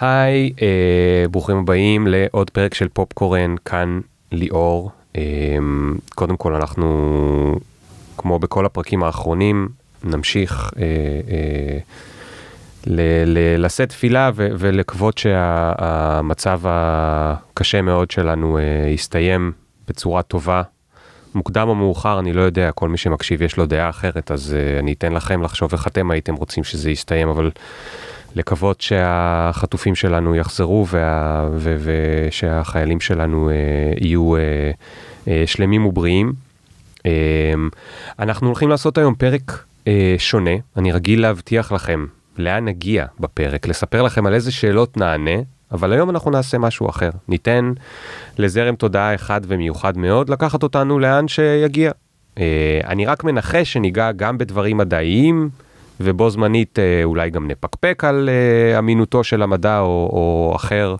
היי, אה, ברוכים הבאים לעוד פרק של פופקורן, כאן ליאור. אה, קודם כל אנחנו, כמו בכל הפרקים האחרונים, נמשיך אה, אה, לשאת תפילה ולקוות שהמצב הקשה מאוד שלנו אה, יסתיים בצורה טובה. מוקדם או מאוחר, אני לא יודע, כל מי שמקשיב יש לו דעה אחרת, אז uh, אני אתן לכם לחשוב איך אתם הייתם רוצים שזה יסתיים, אבל לקוות שהחטופים שלנו יחזרו וה, ו, ושהחיילים שלנו uh, יהיו uh, uh, שלמים ובריאים. Uh, אנחנו הולכים לעשות היום פרק uh, שונה, אני רגיל להבטיח לכם לאן נגיע בפרק, לספר לכם על איזה שאלות נענה, אבל היום אנחנו נעשה משהו אחר. ניתן לזרם תודעה אחד ומיוחד מאוד לקחת אותנו לאן שיגיע. אה, אני רק מנחש שניגע גם בדברים מדעיים, ובו זמנית אה, אולי גם נפקפק על אה, אמינותו של המדע או, או אחר.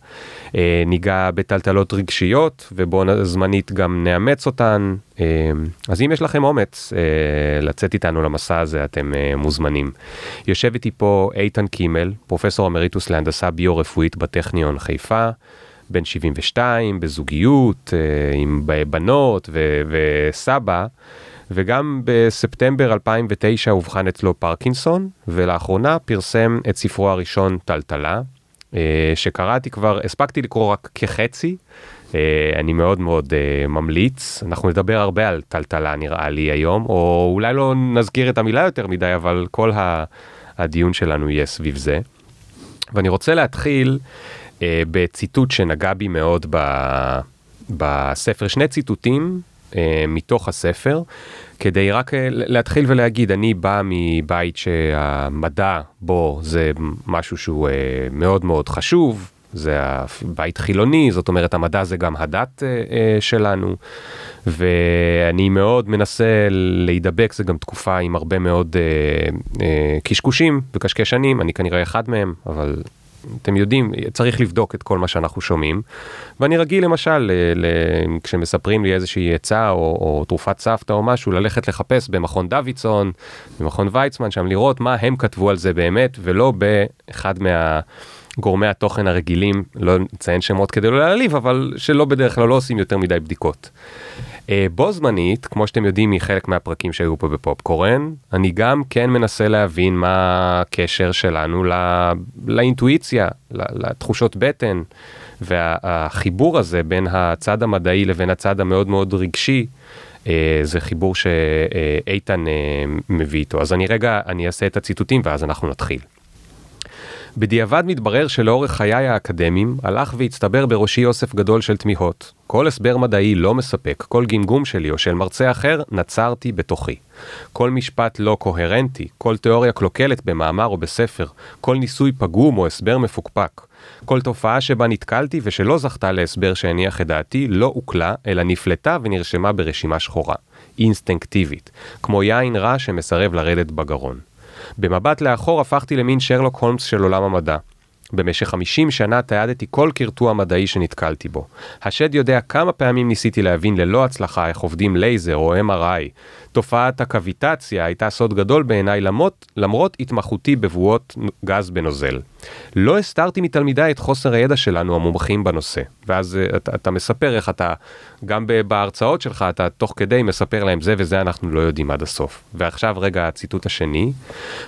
אה, ניגע בטלטלות רגשיות, ובו זמנית גם נאמץ אותן. אז אם יש לכם אומץ לצאת איתנו למסע הזה, אתם מוזמנים. יושב איתי פה איתן קימל, פרופסור אמריטוס להנדסה ביו-רפואית בטכניון חיפה. בן 72, בזוגיות, עם בנות ו- וסבא, וגם בספטמבר 2009 אובחן אצלו פרקינסון, ולאחרונה פרסם את ספרו הראשון, טלטלה, אה, שקראתי כבר, הספקתי לקרוא רק כחצי, אה, אני מאוד מאוד ממליץ, אנחנו נדבר הרבה על טלטלה נראה לי היום, או אולי לא נזכיר את המילה יותר מדי, אבל כל הדיון שלנו יהיה סביב זה. ואני רוצה להתחיל אה, בציטוט שנגע בי מאוד ב, בספר, שני ציטוטים אה, מתוך הספר, כדי רק אה, להתחיל ולהגיד, אני בא מבית שהמדע בו זה משהו שהוא אה, מאוד מאוד חשוב, זה בית חילוני, זאת אומרת המדע זה גם הדת אה, אה, שלנו, ואני מאוד מנסה להידבק, זה גם תקופה עם הרבה מאוד אה, אה, קשקושים וקשקשנים, אני כנראה אחד מהם, אבל אתם יודעים, צריך לבדוק את כל מה שאנחנו שומעים. ואני רגיל למשל, ל, ל, כשמספרים לי איזושהי עצה או, או תרופת סבתא או משהו, ללכת לחפש במכון דוידסון, במכון ויצמן, שם לראות מה הם כתבו על זה באמת, ולא באחד מה... גורמי התוכן הרגילים, לא נציין שמות כדי לא להעליב, אבל שלא בדרך כלל לא עושים יותר מדי בדיקות. אה, בו זמנית, כמו שאתם יודעים מחלק מהפרקים שהיו פה בפופקורן, אני גם כן מנסה להבין מה הקשר שלנו לא, לאינטואיציה, לתחושות בטן, והחיבור הזה בין הצד המדעי לבין הצד המאוד מאוד רגשי, אה, זה חיבור שאיתן אה, מביא איתו. אז אני רגע, אני אעשה את הציטוטים ואז אנחנו נתחיל. בדיעבד מתברר שלאורך חיי האקדמיים הלך והצטבר בראשי אוסף גדול של תמיהות. כל הסבר מדעי לא מספק, כל גמגום שלי או של מרצה אחר, נצרתי בתוכי. כל משפט לא קוהרנטי, כל תיאוריה קלוקלת במאמר או בספר, כל ניסוי פגום או הסבר מפוקפק. כל תופעה שבה נתקלתי ושלא זכתה להסבר שהניח את דעתי, לא הוקלה, אלא נפלטה ונרשמה ברשימה שחורה. אינסטינקטיבית. כמו יין רע שמסרב לרדת בגרון. במבט לאחור הפכתי למין שרלוק הולמס של עולם המדע. במשך 50 שנה תיעדתי כל קרטוע מדעי שנתקלתי בו. השד יודע כמה פעמים ניסיתי להבין ללא הצלחה איך עובדים לייזר או MRI. תופעת הקוויטציה הייתה סוד גדול בעיניי למרות, התמחותי בבואות גז בנוזל. לא הסתרתי מתלמידיי את חוסר הידע שלנו המומחים בנושא. ואז uh, אתה, אתה מספר איך אתה, גם בהרצאות שלך, אתה תוך כדי מספר להם זה וזה אנחנו לא יודעים עד הסוף. ועכשיו רגע הציטוט השני,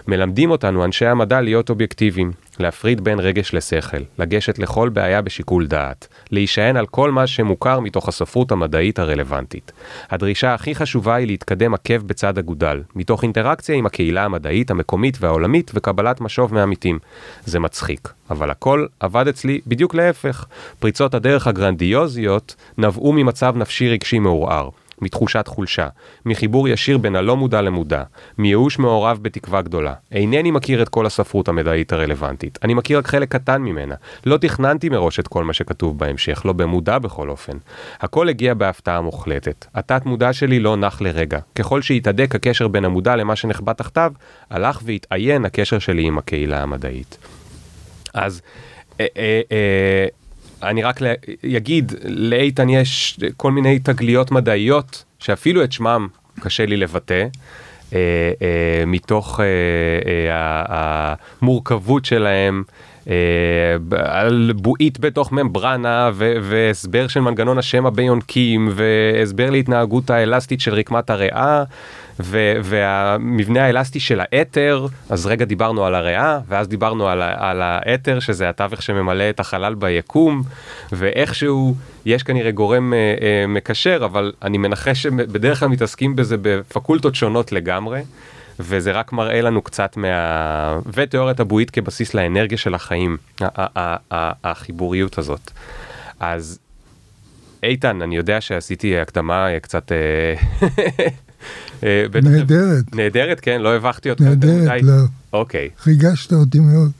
מלמדים אותנו אנשי המדע להיות אובייקטיביים, להפריד בין רגש לשכל, לגשת לכל בעיה בשיקול דעת, להישען על כל מה שמוכר מתוך הספרות המדעית הרלוונטית. הדרישה הכי חשובה היא להתקדם עקב בצד אגודל, מתוך אינטראקציה עם הקהילה המדעית המקומית והעולמית וקבלת משוב מעמיתים. זה מצחיק, אבל הכל עבד אצלי בדיוק להפך. פריצות הדרך הגרנדיוזיות נבעו ממצב נפשי רגשי מעורער. מתחושת חולשה, מחיבור ישיר בין הלא מודע למודע, מייאוש מעורב בתקווה גדולה. אינני מכיר את כל הספרות המדעית הרלוונטית, אני מכיר רק חלק קטן ממנה. לא תכננתי מראש את כל מה שכתוב בהמשך, לא במודע בכל אופן. הכל הגיע בהפתעה מוחלטת. התת מודע שלי לא נח לרגע. ככל שהתהדק הקשר בין המודע למה שנחבא תחתיו, הלך והתעיין הקשר שלי עם הקהילה המדעית. אז אה, אה, אה, אני רק אגיד, לאיתן יש כל מיני תגליות מדעיות שאפילו את שמם קשה לי לבטא. אה, אה, מתוך אה, אה, המורכבות שלהם, על בועית בתוך ממברנה והסבר של מנגנון השמע ביונקים והסבר להתנהגות האלסטית של רקמת הריאה והמבנה האלסטי של האתר אז רגע דיברנו על הריאה ואז דיברנו על, על האתר שזה התווך שממלא את החלל ביקום ואיכשהו יש כנראה גורם אה, אה, מקשר אבל אני מנחש שבדרך כלל מתעסקים בזה בפקולטות שונות לגמרי. וזה רק מראה לנו קצת מה... ותיאוריית הבועית כבסיס לאנרגיה של החיים, החיבוריות הזאת. אז איתן, אני יודע שעשיתי הקדמה קצת... אה, אה, נהדרת. נהדרת, כן? לא הבכתי אותך? נהדרת, לא. אוקיי. ריגשת אותי מאוד.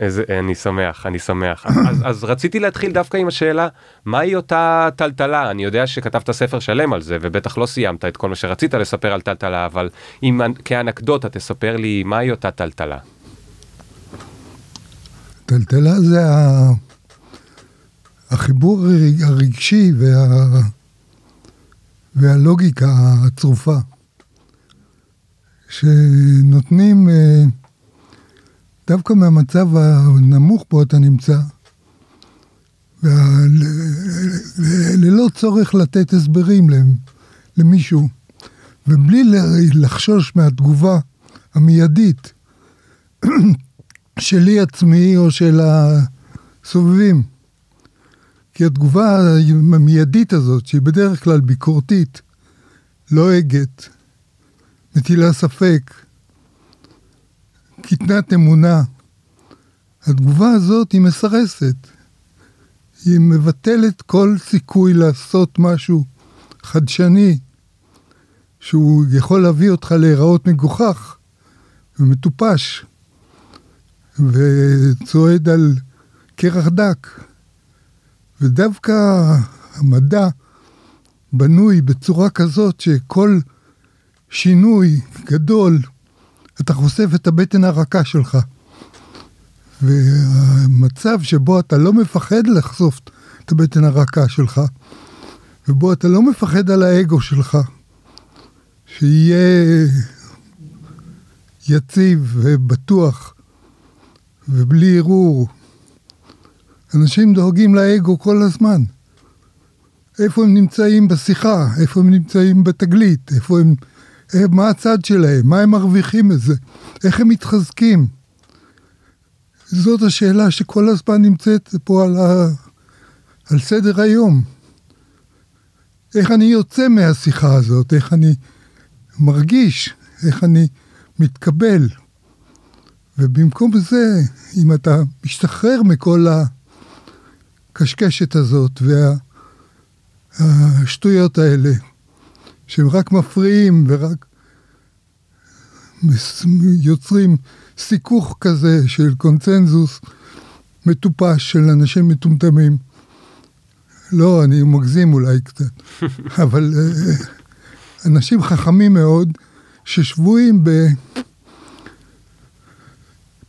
איזה, אני שמח, אני שמח. אז, אז רציתי להתחיל דווקא עם השאלה, מהי אותה טלטלה? אני יודע שכתבת ספר שלם על זה, ובטח לא סיימת את כל מה שרצית לספר על טלטלה, אבל אם כאנקדוטה תספר לי מהי אותה טלטלה. טלטלה זה ה... החיבור הרגשי וה... והלוגיקה הצרופה, שנותנים... אה, דווקא מהמצב הנמוך בו אתה נמצא, ללא צורך לתת הסברים למישהו, ובלי לחשוש מהתגובה המיידית שלי עצמי או של הסובבים. כי התגובה המיידית הזאת, שהיא בדרך כלל ביקורתית, לועגת, לא מטילה ספק, קטנת אמונה. התגובה הזאת היא מסרסת. היא מבטלת כל סיכוי לעשות משהו חדשני, שהוא יכול להביא אותך להיראות מגוחך ומטופש, וצועד על קרח דק. ודווקא המדע בנוי בצורה כזאת שכל שינוי גדול אתה חושף את הבטן הרכה שלך. והמצב שבו אתה לא מפחד לחשוף את הבטן הרכה שלך, ובו אתה לא מפחד על האגו שלך, שיהיה יציב ובטוח ובלי ערעור. אנשים דואגים לאגו כל הזמן. איפה הם נמצאים בשיחה, איפה הם נמצאים בתגלית, איפה הם מה הצד שלהם, מה הם מרוויחים מזה, איך הם מתחזקים. זאת השאלה שכל הזמן נמצאת פה על, ה... על סדר היום. איך אני יוצא מהשיחה הזאת, איך אני מרגיש, איך אני מתקבל. ובמקום זה, אם אתה משתחרר מכל הקשקשת הזאת והשטויות האלה, שהם רק מפריעים ורק יוצרים סיכוך כזה של קונצנזוס מטופש של אנשים מטומטמים. לא, אני מגזים אולי קצת, אבל אה, אנשים חכמים מאוד ששבויים ב...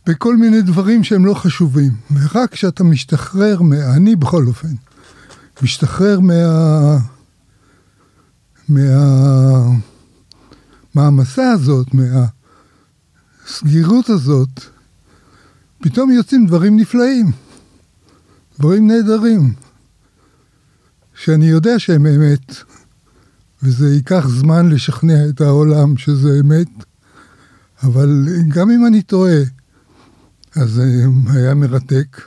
בכל מיני דברים שהם לא חשובים. ורק כשאתה משתחרר, מה... אני בכל אופן, משתחרר מה... מה... מהמסע הזאת, מהסגירות הזאת, פתאום יוצאים דברים נפלאים, דברים נהדרים, שאני יודע שהם אמת, וזה ייקח זמן לשכנע את העולם שזה אמת, אבל גם אם אני טועה, אז זה היה מרתק,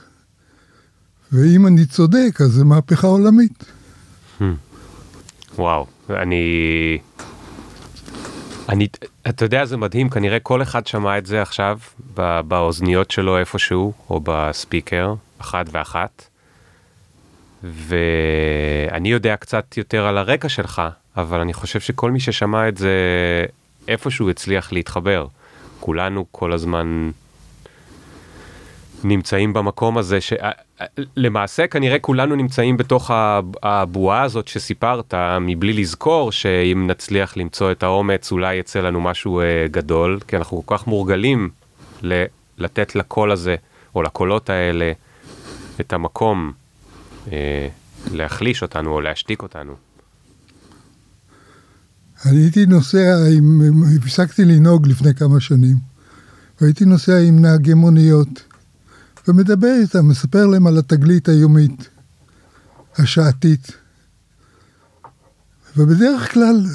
ואם אני צודק, אז זה מהפכה עולמית. Hmm. וואו. אני... אני, אתה יודע, זה מדהים, כנראה כל אחד שמע את זה עכשיו באוזניות שלו איפשהו, או בספיקר, אחת ואחת. ואני יודע קצת יותר על הרקע שלך, אבל אני חושב שכל מי ששמע את זה איפשהו הצליח להתחבר. כולנו כל הזמן נמצאים במקום הזה, שלמעשה כנראה כולנו נמצאים בתוך הבועה הזאת שסיפרת, מבלי לזכור שאם נצליח למצוא את האומץ אולי יצא לנו משהו אה, גדול, כי אנחנו כל כך מורגלים ל- לתת לקול הזה, או לקולות האלה, את המקום אה, להחליש אותנו או להשתיק אותנו. אני הייתי נוסע, עם, הפסקתי לנהוג לפני כמה שנים, והייתי נוסע עם נהגי מוניות. ומדבר איתם, מספר להם על התגלית היומית, השעתית. ובדרך כלל,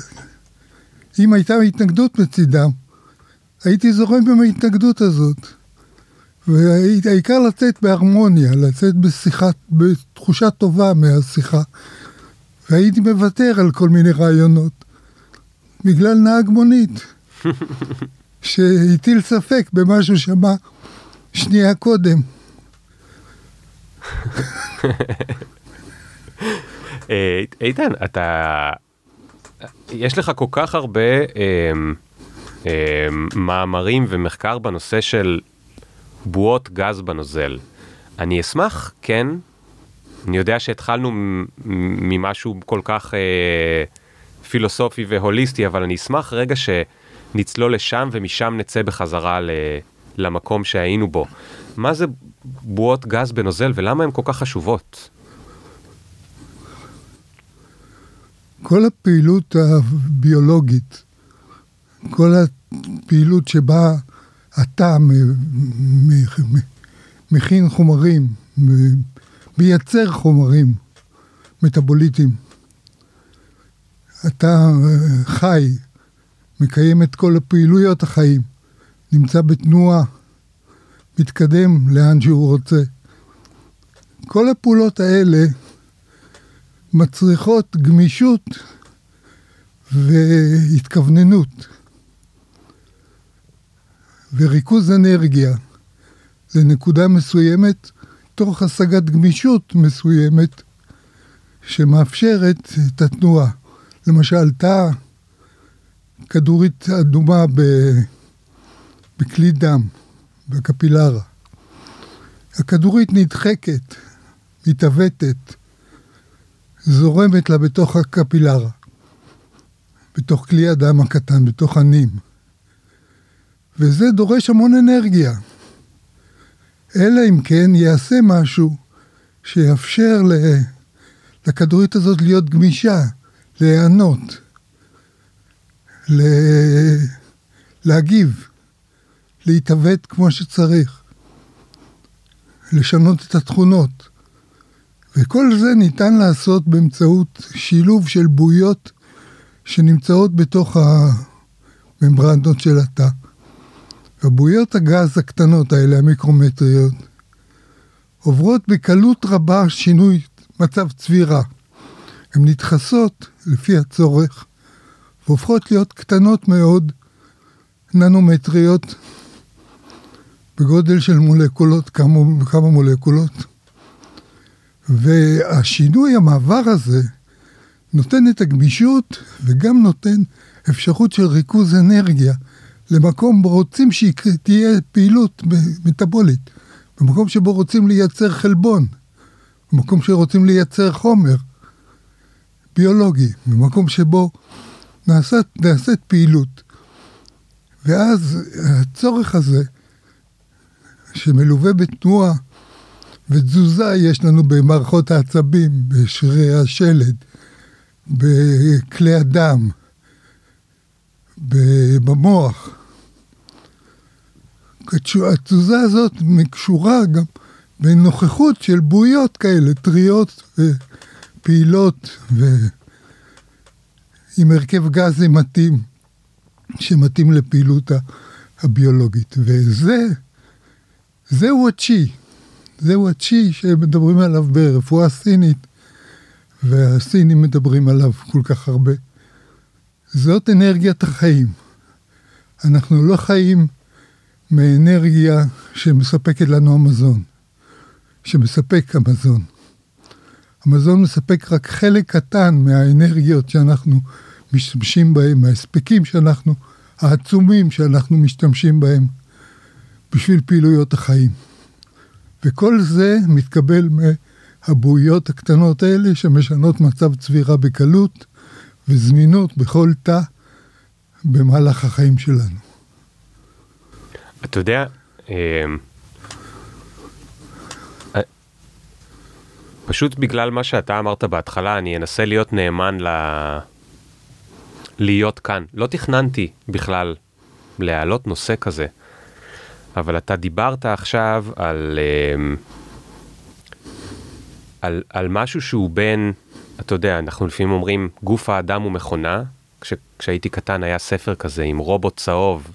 אם הייתה התנגדות מצידם, הייתי זורם עם ההתנגדות הזאת. והעיקר לצאת בהרמוניה, לצאת בשיחה, בתחושה טובה מהשיחה. והייתי מוותר על כל מיני רעיונות, בגלל נהג מונית, שהטיל ספק במה שהוא שמע שנייה קודם. אה, איתן, אתה... יש לך כל כך הרבה אה, אה, מאמרים ומחקר בנושא של בועות גז בנוזל. אני אשמח, כן, אני יודע שהתחלנו ממשהו כל כך אה, פילוסופי והוליסטי, אבל אני אשמח רגע שנצלול לשם ומשם נצא בחזרה ל, למקום שהיינו בו. מה זה בועות גז בנוזל ולמה הן כל כך חשובות? כל הפעילות הביולוגית, כל הפעילות שבה אתה מכין חומרים, מייצר חומרים מטאבוליטיים. אתה חי, מקיים את כל הפעילויות החיים, נמצא בתנועה, מתקדם לאן שהוא רוצה. כל הפעולות האלה מצריכות גמישות והתכווננות וריכוז אנרגיה לנקודה מסוימת תוך השגת גמישות מסוימת שמאפשרת את התנועה. למשל, תא כדורית אדומה בכלי דם, בקפילרה. הכדורית נדחקת, מתעוותת, זורמת לה בתוך הקפילרה, בתוך כלי הדם הקטן, בתוך הנים. וזה דורש המון אנרגיה. אלא אם כן יעשה משהו שיאפשר לכדורית הזאת להיות גמישה, להיענות, להגיב, להתעוות כמו שצריך, לשנות את התכונות. וכל זה ניתן לעשות באמצעות שילוב של בויות שנמצאות בתוך הממברנות של התא. הבויות הגז הקטנות האלה, המיקרומטריות, עוברות בקלות רבה שינוי מצב צבירה. הן נדחסות לפי הצורך, והופכות להיות קטנות מאוד, ננומטריות, בגודל של מולקולות, כמה, כמה מולקולות. והשינוי, המעבר הזה, נותן את הגמישות וגם נותן אפשרות של ריכוז אנרגיה למקום בו רוצים שתהיה פעילות מטאבולית, במקום שבו רוצים לייצר חלבון, במקום שרוצים לייצר חומר ביולוגי, במקום שבו נעשית, נעשית פעילות. ואז הצורך הזה, שמלווה בתנועה ותזוזה יש לנו במערכות העצבים, בשרירי השלד, בכלי הדם, במוח. התזוזה הזאת קשורה גם בנוכחות של בועיות כאלה, טריות ופעילות ועם הרכב גזי מתאים, שמתאים לפעילות הביולוגית. וזה, זהו הצ'י. זהו הצ'י שמדברים עליו ברפואה סינית, והסינים מדברים עליו כל כך הרבה. זאת אנרגיית החיים. אנחנו לא חיים מאנרגיה שמספקת לנו המזון, שמספק המזון. המזון מספק רק חלק קטן מהאנרגיות שאנחנו משתמשים בהם, מההספקים שאנחנו, העצומים שאנחנו משתמשים בהם בשביל פעילויות החיים. וכל זה מתקבל מהבועיות הקטנות האלה שמשנות מצב צבירה בקלות וזמינות בכל תא במהלך החיים שלנו. אתה יודע, אמ, אה, פשוט בגלל מה שאתה אמרת בהתחלה, אני אנסה להיות נאמן ל... להיות כאן. לא תכננתי בכלל להעלות נושא כזה, אבל אתה דיברת עכשיו על, אמ, על, על משהו שהוא בין, אתה יודע, אנחנו לפעמים אומרים, גוף האדם הוא מכונה. כש, כשהייתי קטן היה ספר כזה עם רובוט צהוב,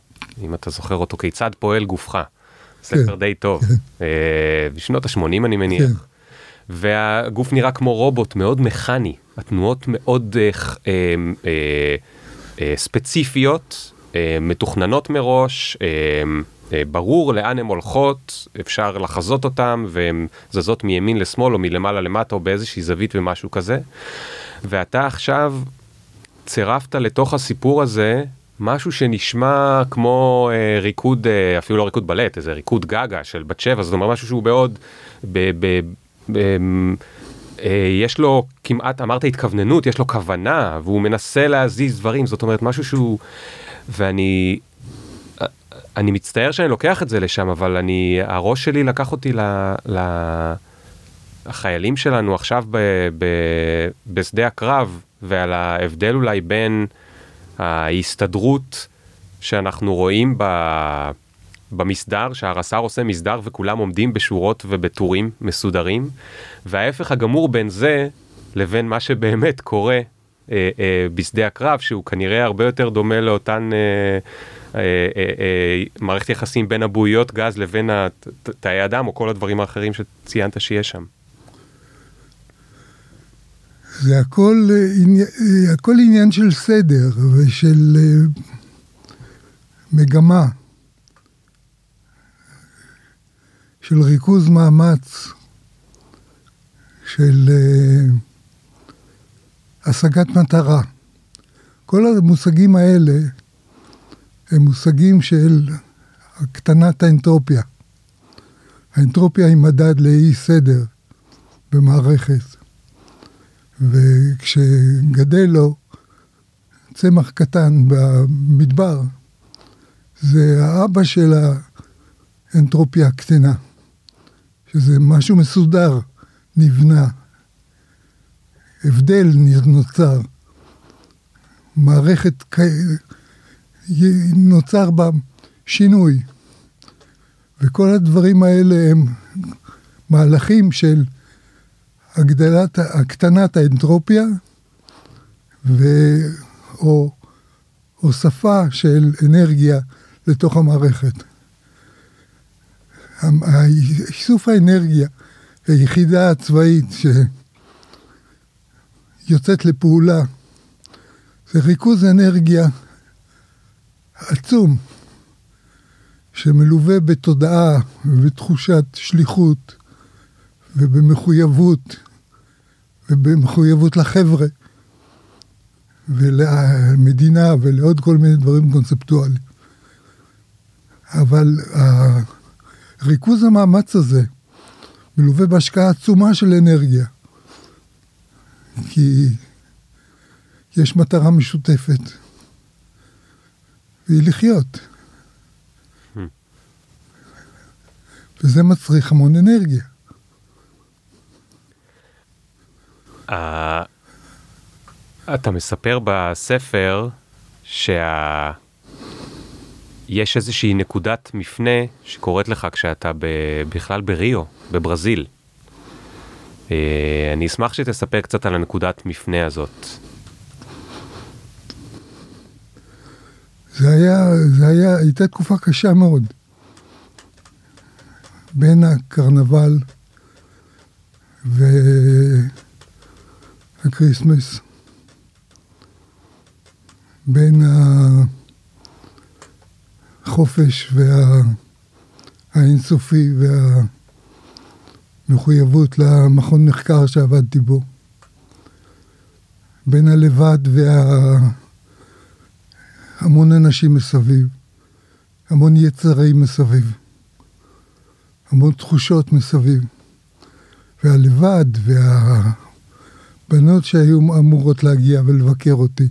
אם אתה זוכר אותו, כיצד פועל גופך. ספר כן, די טוב, כן. אה, בשנות ה-80 אני מניח. כן. והגוף נראה כמו רובוט מאוד מכני, התנועות מאוד אה, אה, אה, אה, ספציפיות, אה, מתוכננות מראש, אה, ברור לאן הן הולכות, אפשר לחזות אותן, והן זזות מימין לשמאל או מלמעלה למטה או באיזושהי זווית ומשהו כזה. ואתה עכשיו צירפת לתוך הסיפור הזה משהו שנשמע כמו אה, ריקוד, אה, אפילו לא ריקוד בלט, איזה ריקוד גגה של בת שבע, זאת אומרת משהו שהוא מאוד, ב, ב, ב, אה, יש לו כמעט, אמרת התכווננות, יש לו כוונה, והוא מנסה להזיז דברים, זאת אומרת משהו שהוא, ואני, אני מצטער שאני לוקח את זה לשם, אבל אני, הראש שלי לקח אותי ל... ל החיילים שלנו עכשיו ב, ב, בשדה הקרב, ועל ההבדל אולי בין ההסתדרות שאנחנו רואים ב... במסדר, שהרס"ר עושה מסדר וכולם עומדים בשורות ובטורים מסודרים, וההפך הגמור בין זה לבין מה שבאמת קורה אה, אה, בשדה הקרב, שהוא כנראה הרבה יותר דומה לאותן אה, מערכת יחסים בין הבועיות גז לבין תאי אדם או כל הדברים האחרים שציינת שיש שם. זה הכל, אה, הכל עניין של סדר ושל אה, מגמה, של ריכוז מאמץ, של אה, השגת מטרה. כל המושגים האלה הם מושגים של הקטנת האנטרופיה. האנטרופיה היא מדד לאי סדר במערכת. וכשגדל לו צמח קטן במדבר, זה האבא של האנטרופיה הקטנה, שזה משהו מסודר, נבנה, הבדל נוצר, מערכת, נוצר בה שינוי, וכל הדברים האלה הם מהלכים של הגדלת, הקטנת האנטרופיה או הוספה של אנרגיה לתוך המערכת. איסוף האנרגיה, היחידה הצבאית שיוצאת לפעולה, זה ריכוז אנרגיה עצום, שמלווה בתודעה ובתחושת שליחות ובמחויבות, ובמחויבות לחבר'ה, ולמדינה ולעוד כל מיני דברים קונספטואליים. אבל ריכוז המאמץ הזה מלווה בהשקעה עצומה של אנרגיה, כי יש מטרה משותפת, והיא לחיות. Hmm. וזה מצריך המון אנרגיה. אתה מספר בספר שה... יש איזושהי נקודת מפנה שקורית לך כשאתה ב... בכלל בריו, בברזיל. אה, אני אשמח שתספר קצת על הנקודת מפנה הזאת. זה היה, זה היה, הייתה תקופה קשה מאוד. בין הקרנבל ו... ה-Christmas, בין החופש והאינסופי והמחויבות למכון מחקר שעבדתי בו, בין הלבד והמון אנשים מסביב, המון יצרים מסביב, המון תחושות מסביב, והלבד וה... בנות שהיו אמורות להגיע ולבקר אותי.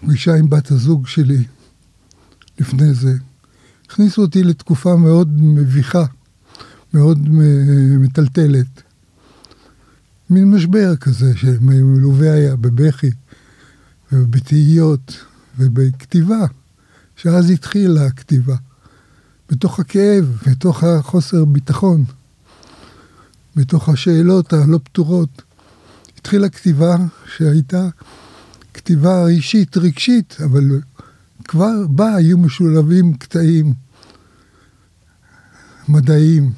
והפגישה עם בת הזוג שלי לפני זה, הכניסו אותי לתקופה מאוד מביכה, מאוד מטלטלת. מין משבר כזה שמלווה היה בבכי ובתהיות ובכתיבה. שאז התחילה הכתיבה. בתוך הכאב, בתוך החוסר ביטחון, בתוך השאלות הלא פתורות. התחילה כתיבה שהייתה כתיבה אישית, רגשית, אבל כבר בה היו משולבים קטעים מדעיים,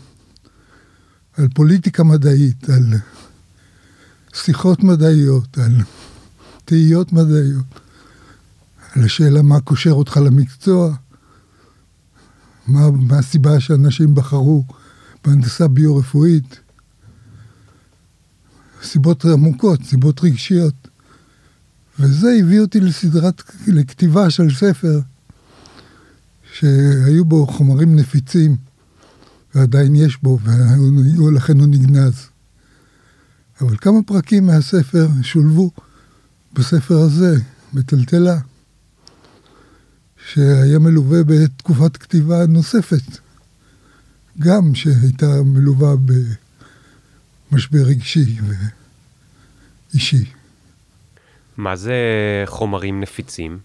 על פוליטיקה מדעית, על שיחות מדעיות, על תהיות מדעיות, על השאלה מה קושר אותך למקצוע, מה, מה הסיבה שאנשים בחרו בהנדסה ביו-רפואית. סיבות עמוקות, סיבות רגשיות. וזה הביא אותי לסדרת, לכתיבה של ספר שהיו בו חומרים נפיצים, ועדיין יש בו, ולכן הוא נגנז. אבל כמה פרקים מהספר שולבו בספר הזה, בטלטלה, שהיה מלווה בתקופת כתיבה נוספת, גם שהייתה מלווה במשבר רגשי ואישי. מה זה חומרים נפיצים?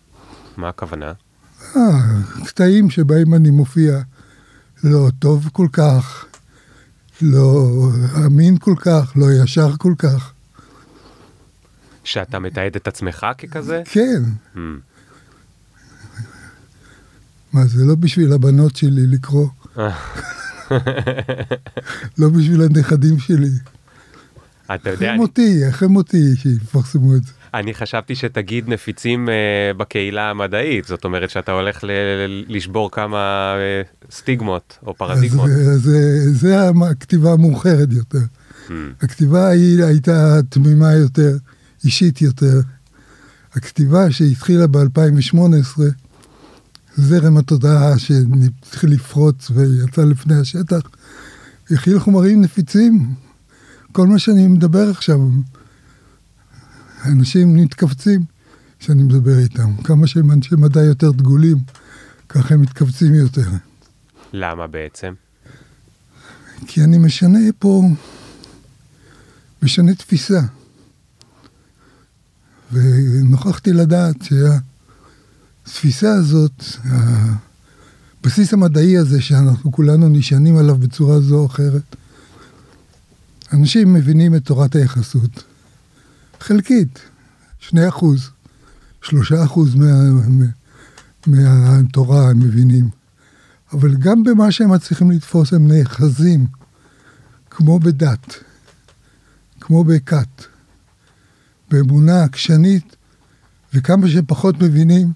מה הכוונה? אה, קטעים שבהם אני מופיע לא טוב כל כך, לא אמין כל כך, לא ישר כל כך. שאתה מתעד את עצמך ככזה? כן. Hmm. מה, זה לא בשביל הבנות שלי לקרוא, לא בשביל הנכדים שלי. אתה יודע, אחרי מותי, אחרי מותי שיפרסמו את זה. אני חשבתי שתגיד נפיצים אה, בקהילה המדעית, זאת אומרת שאתה הולך ל- לשבור כמה אה, סטיגמות או אז פרדיגמות. זה- זה- הכתיבה המאוחרת יותר. Hmm. הכתיבה היא הייתה תמימה יותר, אישית יותר. הכתיבה שהתחילה ב-2018, זרם התודעה שהתחיל לפרוץ ויצא לפני השטח, הכיל חומרים נפיצים. כל מה שאני מדבר עכשיו, אנשים מתכווצים כשאני מדבר איתם. כמה שהם אנשי מדע יותר דגולים, ככה הם מתכווצים יותר. למה בעצם? כי אני משנה פה, משנה תפיסה. ונוכחתי לדעת שהתפיסה הזאת, הבסיס המדעי הזה שאנחנו כולנו נשענים עליו בצורה זו או אחרת, אנשים מבינים את תורת היחסות. חלקית, שני אחוז, שלושה אחוז מה, מה, מהתורה הם מבינים. אבל גם במה שהם מצליחים לתפוס הם נאחזים, כמו בדת, כמו בכת, באמונה עקשנית, וכמה שפחות מבינים,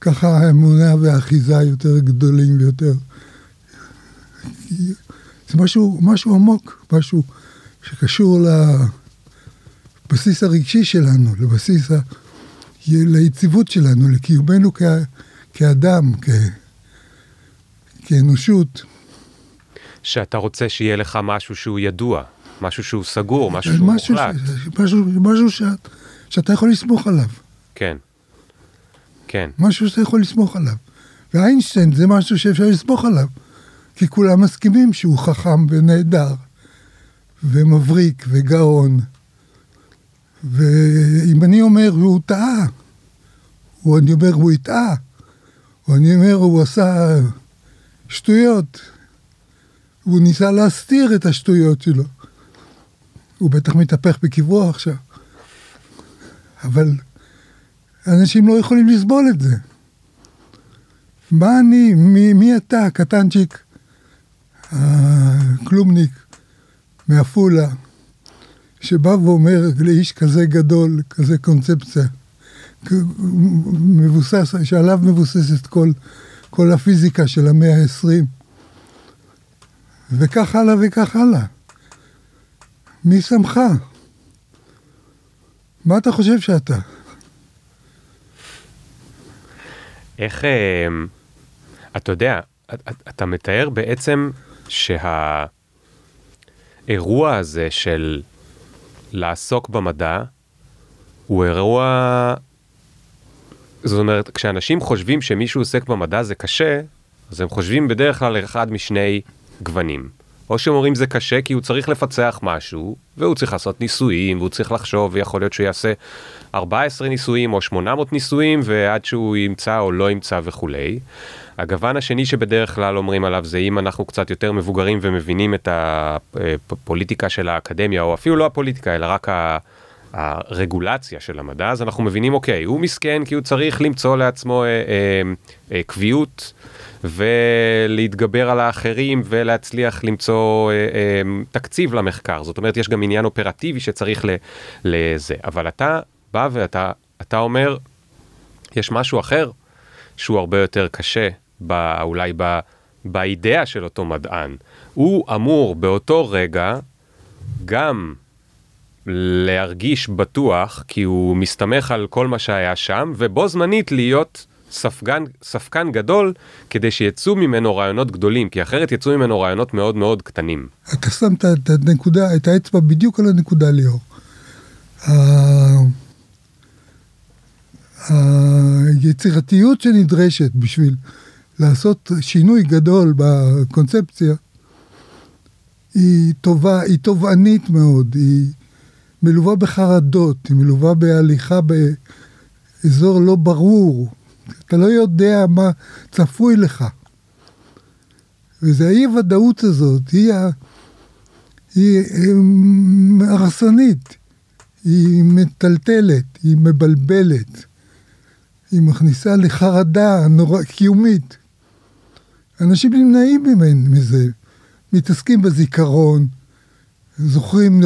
ככה האמונה והאחיזה יותר גדולים ויותר. זה משהו, משהו עמוק, משהו שקשור לבסיס הרגשי שלנו, לבסיס, ה... ליציבות שלנו, לקיומנו כ... כאדם, כ... כאנושות. שאתה רוצה שיהיה לך משהו שהוא ידוע, משהו שהוא סגור, משהו שהוא משהו, מוחלט. ש... משהו, משהו שאת, שאתה יכול לסמוך עליו. כן. כן. משהו שאתה יכול לסמוך עליו. ואיינשטיין זה משהו שאפשר לסמוך עליו. כי כולם מסכימים שהוא חכם ונהדר, ומבריק וגאון. ואם אני אומר הוא טעה, או אני אומר הוא הטעה, או אני אומר הוא עשה שטויות, הוא ניסה להסתיר את השטויות שלו. הוא בטח מתהפך בקברו עכשיו. אבל אנשים לא יכולים לסבול את זה. מה אני, מי, מי אתה, קטנצ'יק, הכלומניק מעפולה, שבא ואומר לאיש כזה גדול, כזה קונספציה, מבוסס, שעליו מבוססת כל, כל הפיזיקה של המאה ה-20, וכך הלאה וכך הלאה. מי שמך? מה אתה חושב שאתה? איך, אה, אתה יודע, אתה מתאר בעצם שהאירוע הזה של לעסוק במדע הוא אירוע, זאת אומרת, כשאנשים חושבים שמישהו עוסק במדע זה קשה, אז הם חושבים בדרך כלל אחד משני גוונים. או שהם אומרים זה קשה כי הוא צריך לפצח משהו, והוא צריך לעשות ניסויים, והוא צריך לחשוב, ויכול להיות שהוא יעשה 14 ניסויים או 800 ניסויים, ועד שהוא ימצא או לא ימצא וכולי. הגוון השני שבדרך כלל אומרים עליו זה אם אנחנו קצת יותר מבוגרים ומבינים את הפוליטיקה של האקדמיה, או אפילו לא הפוליטיקה, אלא רק ה... הרגולציה של המדע, אז אנחנו מבינים, אוקיי, הוא מסכן כי הוא צריך למצוא לעצמו אה, אה, אה, קביעות ולהתגבר על האחרים ולהצליח למצוא אה, אה, תקציב למחקר. זאת אומרת, יש גם עניין אופרטיבי שצריך לזה. אבל אתה בא ואתה אתה אומר, יש משהו אחר שהוא הרבה יותר קשה, בא, אולי ב, באידאה של אותו מדען. הוא אמור באותו רגע גם להרגיש בטוח, כי הוא מסתמך על כל מה שהיה שם, ובו זמנית להיות ספגן, ספקן גדול, כדי שיצאו ממנו רעיונות גדולים, כי אחרת יצאו ממנו רעיונות מאוד מאוד קטנים. אתה שמת את הנקודה, את האצבע בדיוק על הנקודה, ליאור. היצירתיות שנדרשת בשביל לעשות שינוי גדול בקונספציה, היא טובה, היא תובענית מאוד, היא מלווה בחרדות, היא מלווה בהליכה באזור לא ברור. אתה לא יודע מה צפוי לך. וזה האי הוודאות הזאת, היא, ה... היא הרסנית, היא מטלטלת, היא מבלבלת, היא מכניסה לחרדה נורא, קיומית. אנשים נמנעים מזה, מתעסקים בזיכרון, זוכרים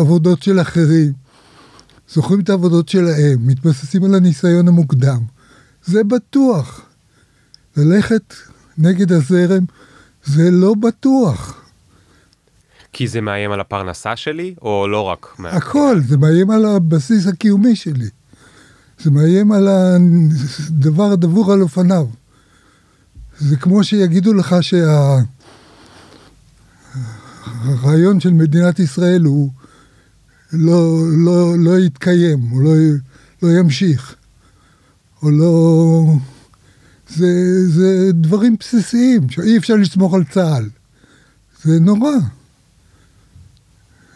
עבודות של אחרים, זוכרים את העבודות שלהם, מתבססים על הניסיון המוקדם. זה בטוח. ללכת נגד הזרם זה לא בטוח. כי זה מאיים על הפרנסה שלי, או לא רק? הכל, זה מאיים על הבסיס הקיומי שלי. זה מאיים על הדבר הדבור על אופניו. זה כמו שיגידו לך שה... הרעיון של מדינת ישראל הוא לא, לא, לא יתקיים, הוא לא, לא ימשיך, או לא... זה, זה דברים בסיסיים, שאי אפשר לסמוך על צה"ל. זה נורא.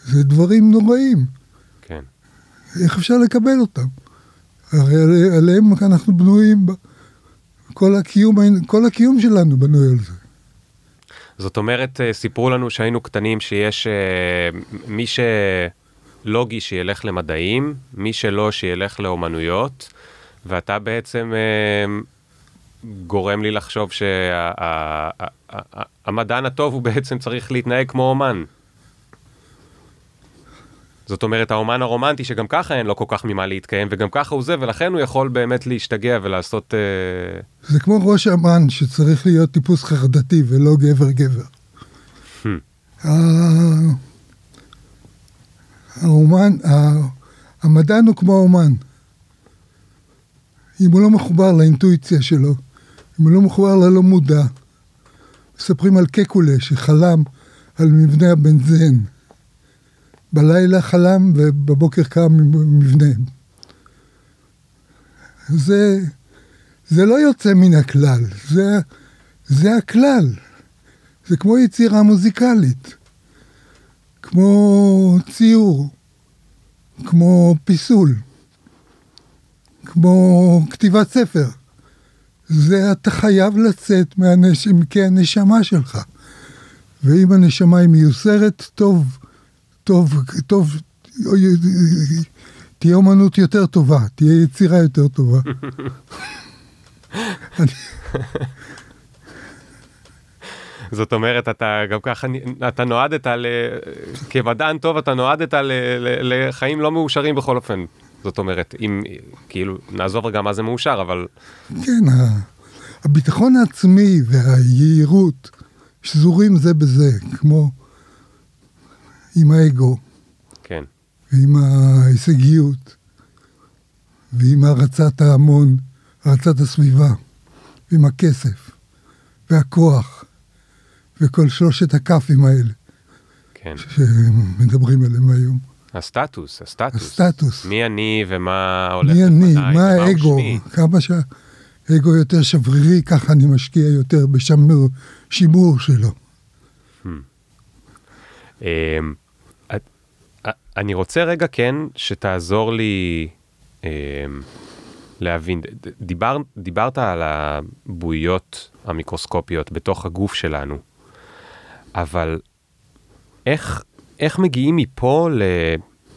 זה דברים נוראים. כן. איך אפשר לקבל אותם? הרי עליהם אנחנו בנויים, כל הקיום, כל הקיום שלנו בנוי על זה. זאת אומרת, אה, סיפרו לנו שהיינו קטנים שיש אה, מי שלוגי שילך למדעים, מי שלא שילך לאומנויות, ואתה בעצם אה, גורם לי לחשוב שהמדען הטוב הוא בעצם צריך להתנהג כמו אומן. זאת אומרת, האומן הרומנטי שגם ככה אין לו כל כך ממה להתקיים, וגם ככה הוא זה, ולכן הוא יכול באמת להשתגע ולעשות... אה... זה כמו ראש אמן שצריך להיות טיפוס חרדתי ולא גבר-גבר. Hmm. האומן, המדען הוא כמו האומן. אם הוא לא מחובר לאינטואיציה שלו, אם הוא לא מחובר ללא מודע, מספרים על קקולה שחלם על מבנה הבנזן. בלילה חלם ובבוקר קם מבנה. זה, זה לא יוצא מן הכלל, זה, זה הכלל. זה כמו יצירה מוזיקלית, כמו ציור, כמו פיסול, כמו כתיבת ספר. זה אתה חייב לצאת מעמקי הנשמה שלך. ואם הנשמה היא מיוסרת, טוב טוב, טוב, תהיה אומנות יותר טובה, תהיה יצירה יותר טובה. זאת אומרת, אתה גם ככה, אתה נועדת, ל... כמדען טוב, אתה נועדת ל... לחיים לא מאושרים בכל אופן. זאת אומרת, אם, כאילו, נעזוב רגע מה זה מאושר, אבל... כן, הביטחון העצמי והיהירות שזורים זה בזה, כמו... עם האגו. כן. ועם ההישגיות, ועם הערצת ההמון, הערצת הסביבה, ועם הכסף, והכוח, וכל שלושת הכ"פים האלה. כן. שמדברים עליהם היום. הסטטוס, הסטטוס. הסטטוס. מי אני ומה הולך מי אני, מה האגו, כמה שהאגו יותר שברירי, ככה אני משקיע יותר בשימור שלו. Hmm. אני רוצה רגע כן שתעזור לי אמ, להבין, דיבר, דיברת על הבועיות המיקרוסקופיות בתוך הגוף שלנו, אבל איך, איך מגיעים מפה ל...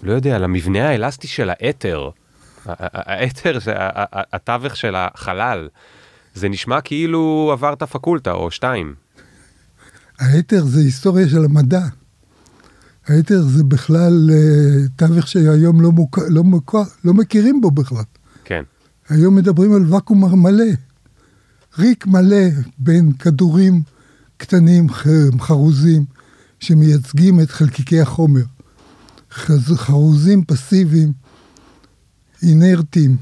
לא יודע, למבנה האלסטי של האתר? האתר, התווך של החלל. זה נשמע כאילו עברת פקולטה או שתיים. האתר זה היסטוריה של המדע. האתר זה בכלל אה, תווך שהיום לא, מוכר, לא, מוכר, לא מכירים בו בכלל. כן, היום מדברים על ואקום מלא, ריק מלא בין כדורים קטנים חרוזים שמייצגים את חלקיקי החומר. חרוזים פסיביים, אינרטיים,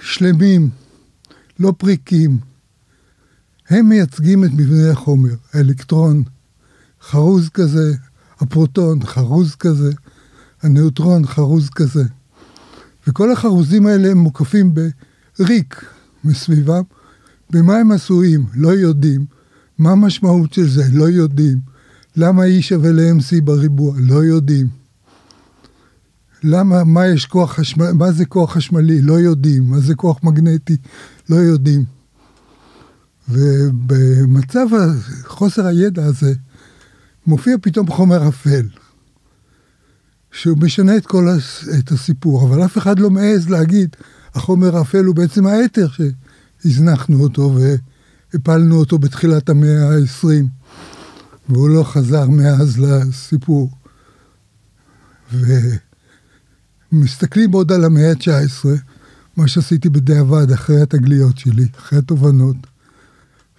שלמים, לא פריקים. הם מייצגים את מבנה החומר, האלקטרון, חרוז כזה, הפרוטון, חרוז כזה, הניוטרון, חרוז כזה. וכל החרוזים האלה הם מוקפים בריק מסביבם. במה הם עשויים? לא יודעים. מה המשמעות של זה? לא יודעים. למה E שווה ל-MC בריבוע? לא יודעים. למה, מה יש כוח חשמלי, מה זה כוח חשמלי? לא יודעים. מה זה כוח מגנטי? לא יודעים. ובמצב חוסר הידע הזה, מופיע פתאום חומר אפל. שהוא משנה את כל הס- את הסיפור, אבל אף אחד לא מעז להגיד, החומר האפל הוא בעצם האתר שהזנחנו אותו והפלנו אותו בתחילת המאה ה-20, והוא לא חזר מאז לסיפור. ומסתכלים עוד על המאה ה-19, מה שעשיתי בדיעבד אחרי התגליות שלי, אחרי התובנות,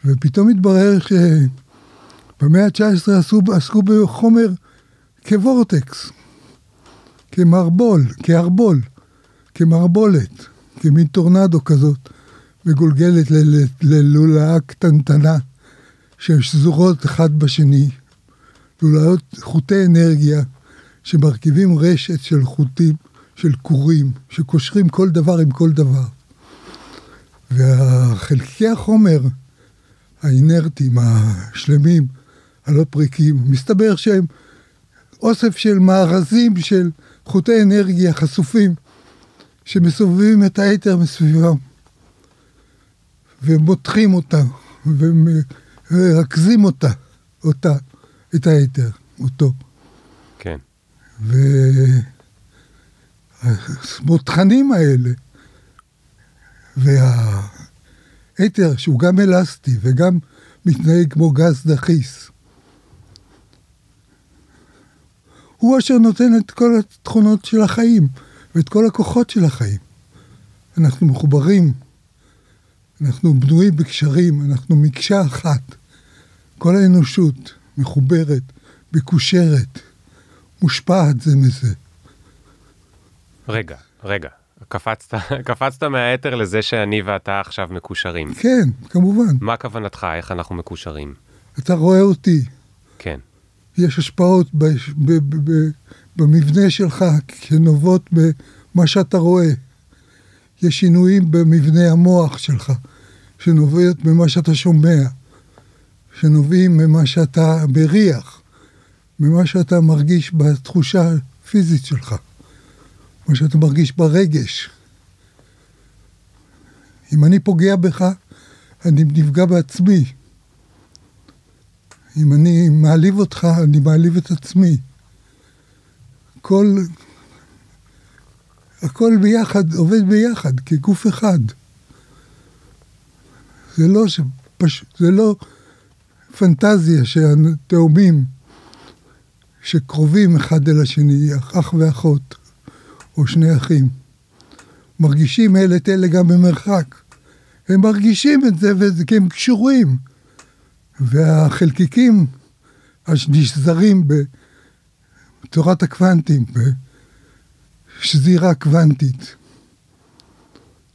ופתאום התברר שבמאה ה-19 עשו, עסקו בחומר כוורטקס, כמערבול, כערבול, כמערבולת, כמין טורנדו כזאת, מגולגלת ללולאה קטנטנה, ששזורות אחד בשני, לולאות חוטי אנרגיה, שמרכיבים רשת של חוטים, של כורים, שקושרים כל דבר עם כל דבר. והחלקי החומר האינרטיים, השלמים, הלא פריקים, מסתבר שהם אוסף של מארזים של חוטי אנרגיה חשופים שמסובבים את היתר מסביבם ומותחים אותה ומרכזים אותה, אותה, את היתר, אותו. כן. והמותחנים האלה והיתר שהוא גם אלסטי וגם מתנהג כמו גז דחיס הוא אשר נותן את כל התכונות של החיים ואת כל הכוחות של החיים. אנחנו מחוברים, אנחנו בנויים בקשרים, אנחנו מקשה אחת. כל האנושות מחוברת, מקושרת, מושפעת זה מזה. רגע, רגע. קפצת, קפצת מהאתר לזה שאני ואתה עכשיו מקושרים. כן, כמובן. מה כוונתך? איך אנחנו מקושרים? אתה רואה אותי, כן. יש השפעות ב, ב, ב, ב, במבנה שלך שנובעות במה שאתה רואה. יש שינויים במבנה המוח שלך, שנובעות ממה שאתה שומע, שנובעים ממה שאתה מריח, ממה שאתה מרגיש בתחושה הפיזית שלך, מה שאתה מרגיש ברגש. אם אני פוגע בך, אני נפגע בעצמי. אם אני מעליב אותך, אני מעליב את עצמי. כל... הכל ביחד, עובד ביחד, כגוף אחד. זה לא, שפש... זה לא פנטזיה שהתאומים שקרובים אחד אל השני, אח ואחות, או שני אחים, מרגישים אלה את אלה גם במרחק. הם מרגישים את זה, כי הם קשורים. והחלקיקים הנשזרים בתורת הקוונטים, בשזירה קוונטית,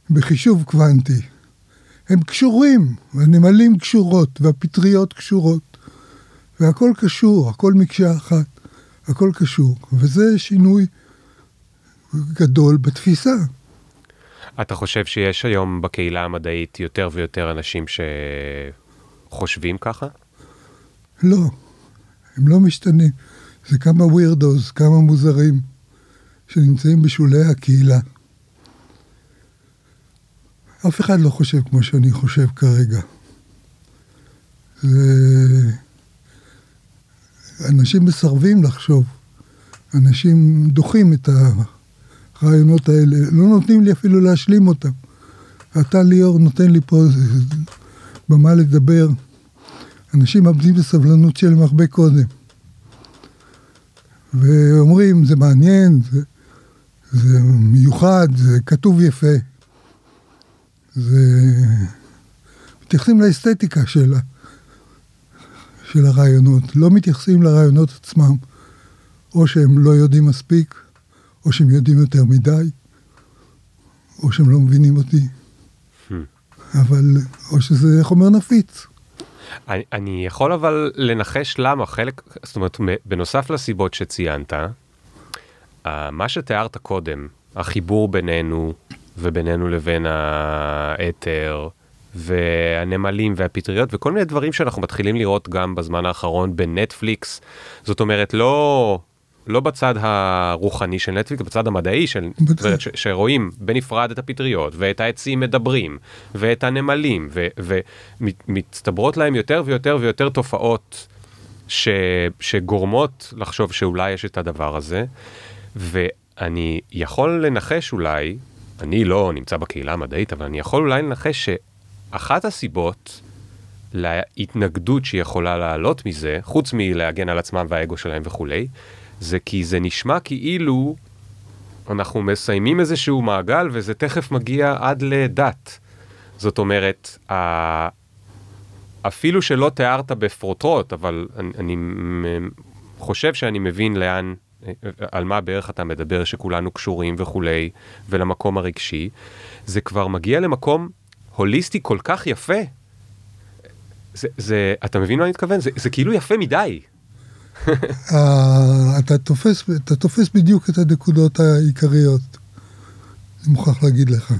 בחישוב קוונטי, הם קשורים, והנמלים קשורות, והפטריות קשורות, והכל קשור, הכל מקשה אחת, הכל קשור, וזה שינוי גדול בתפיסה. אתה חושב שיש היום בקהילה המדעית יותר ויותר אנשים שחושבים ככה? לא, הם לא משתנים. זה כמה ווירדוס, כמה מוזרים, שנמצאים בשולי הקהילה. אף אחד לא חושב כמו שאני חושב כרגע. זה... אנשים מסרבים לחשוב. אנשים דוחים את הרעיונות האלה, לא נותנים לי אפילו להשלים אותם. אתה ליאור נותן לי פה במה לדבר. אנשים מאבדים את הסבלנות שלהם הרבה קודם. ואומרים, זה מעניין, זה, זה מיוחד, זה כתוב יפה. זה... מתייחסים לאסתטיקה של, של הרעיונות, לא מתייחסים לרעיונות עצמם, או שהם לא יודעים מספיק, או שהם יודעים יותר מדי, או שהם לא מבינים אותי. אבל, או שזה חומר נפיץ. אני, אני יכול אבל לנחש למה חלק, זאת אומרת, בנוסף לסיבות שציינת, מה שתיארת קודם, החיבור בינינו ובינינו לבין האתר, והנמלים והפטריות וכל מיני דברים שאנחנו מתחילים לראות גם בזמן האחרון בנטפליקס. זאת אומרת, לא, לא בצד הרוחני של נטפליקס, בצד המדעי של, ש, שרואים בנפרד את הפטריות ואת העצים מדברים ואת הנמלים ומצטברות להם יותר ויותר ויותר תופעות ש, שגורמות לחשוב שאולי יש את הדבר הזה. ואני יכול לנחש אולי, אני לא נמצא בקהילה המדעית, אבל אני יכול אולי לנחש שאחת הסיבות להתנגדות שיכולה לעלות מזה, חוץ מלהגן על עצמם והאגו שלהם וכולי, זה כי זה נשמע כאילו אנחנו מסיימים איזשהו מעגל וזה תכף מגיע עד לדת. זאת אומרת, אפילו שלא תיארת בפרוטרוט, אבל אני, אני חושב שאני מבין לאן, על מה בערך אתה מדבר, שכולנו קשורים וכולי, ולמקום הרגשי, זה כבר מגיע למקום הוליסטי כל כך יפה. זה, זה, אתה מבין מה אני מתכוון? זה, זה כאילו יפה מדי. אה, אתה, תופס, אתה תופס בדיוק את הנקודות העיקריות, אני מוכרח להגיד לך.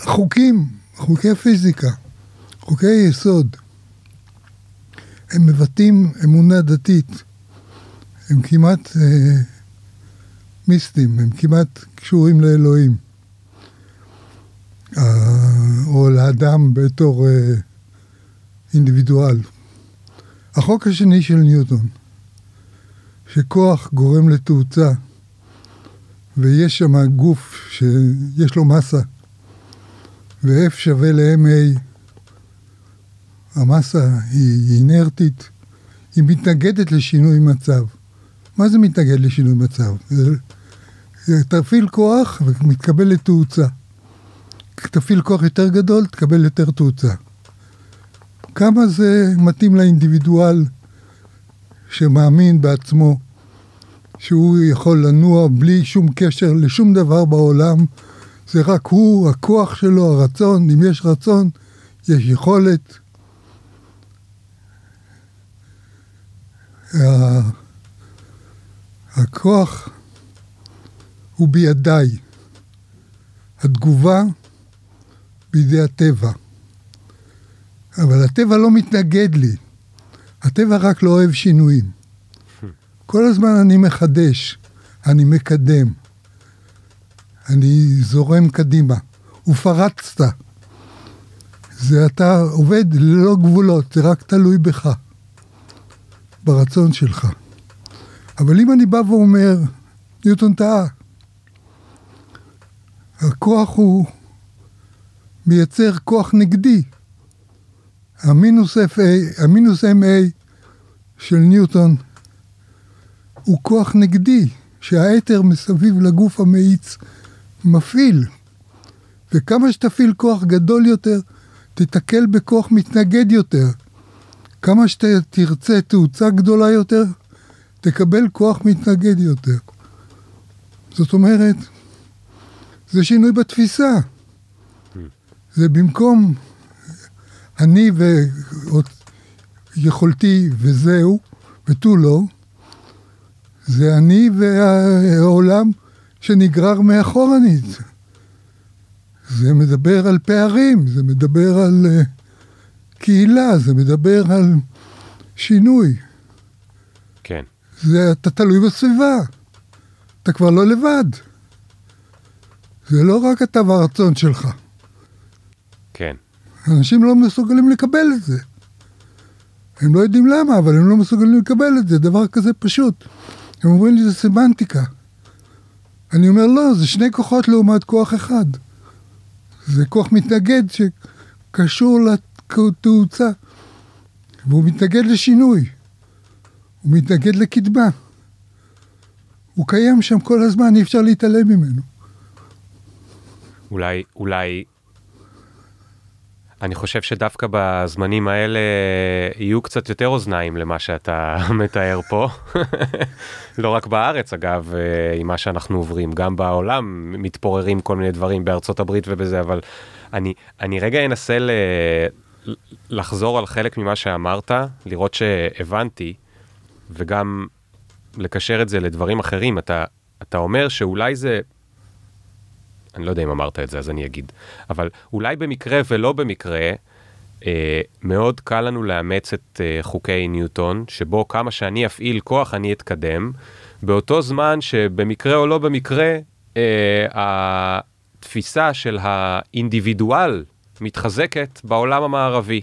החוקים, חוקי הפיזיקה, חוקי היסוד, הם מבטאים אמונה דתית. הם כמעט אה, מיסטיים, הם כמעט קשורים לאלוהים. או לאדם בתור אה, אינדיבידואל. החוק השני של ניוטון, שכוח גורם לתאוצה, ויש שם גוף שיש לו מסה, ו-F שווה ל-MA, המסה היא אינרטית, היא מתנגדת לשינוי מצב. מה זה מתנגד לשינוי מצב? תפעיל כוח ומתקבל לתאוצה. תפעיל כוח יותר גדול, תקבל יותר תאוצה. כמה זה מתאים לאינדיבידואל שמאמין בעצמו שהוא יכול לנוע בלי שום קשר לשום דבר בעולם, זה רק הוא, הכוח שלו, הרצון, אם יש רצון, יש יכולת. הכוח הוא בידיי. התגובה בידי הטבע. אבל הטבע לא מתנגד לי, הטבע רק לא אוהב שינויים. כל הזמן אני מחדש, אני מקדם, אני זורם קדימה. ופרצת. זה אתה עובד ללא גבולות, זה רק תלוי בך, ברצון שלך. אבל אם אני בא ואומר, ניוטון טעה, הכוח הוא מייצר כוח נגדי. המינוס FA, המינוס MA של ניוטון הוא כוח נגדי, שהאתר מסביב לגוף המאיץ מפעיל. וכמה שתפעיל כוח גדול יותר, תתקל בכוח מתנגד יותר. כמה שתרצה תאוצה גדולה יותר, תקבל כוח מתנגד יותר. זאת אומרת, זה שינוי בתפיסה. זה במקום אני ויכולתי וזהו, ותו לא, זה אני והעולם שנגרר מאחורנית. זה מדבר על פערים, זה מדבר על uh, קהילה, זה מדבר על שינוי. כן. זה, אתה תלוי בסביבה. אתה כבר לא לבד. זה לא רק אתה והרצון שלך. כן. אנשים לא מסוגלים לקבל את זה. הם לא יודעים למה, אבל הם לא מסוגלים לקבל את זה, דבר כזה פשוט. הם אומרים לי, זה סמנטיקה. אני אומר, לא, זה שני כוחות לעומת כוח אחד. זה כוח מתנגד שקשור לתאוצה, והוא מתנגד לשינוי. הוא מתנגד לקדמה. הוא קיים שם כל הזמן, אי אפשר להתעלם ממנו. אולי, אולי, אני חושב שדווקא בזמנים האלה יהיו קצת יותר אוזניים למה שאתה מתאר פה. לא רק בארץ, אגב, אה, עם מה שאנחנו עוברים, גם בעולם מתפוררים כל מיני דברים בארצות הברית ובזה, אבל אני, אני רגע אנסה ל... לחזור על חלק ממה שאמרת, לראות שהבנתי, וגם לקשר את זה לדברים אחרים. אתה, אתה אומר שאולי זה אני לא יודע אם אמרת את זה, אז אני אגיד. אבל אולי במקרה ולא במקרה, אה, מאוד קל לנו לאמץ את אה, חוקי ניוטון, שבו כמה שאני אפעיל כוח אני אתקדם, באותו זמן שבמקרה או לא במקרה, אה, התפיסה של האינדיבידואל מתחזקת בעולם המערבי.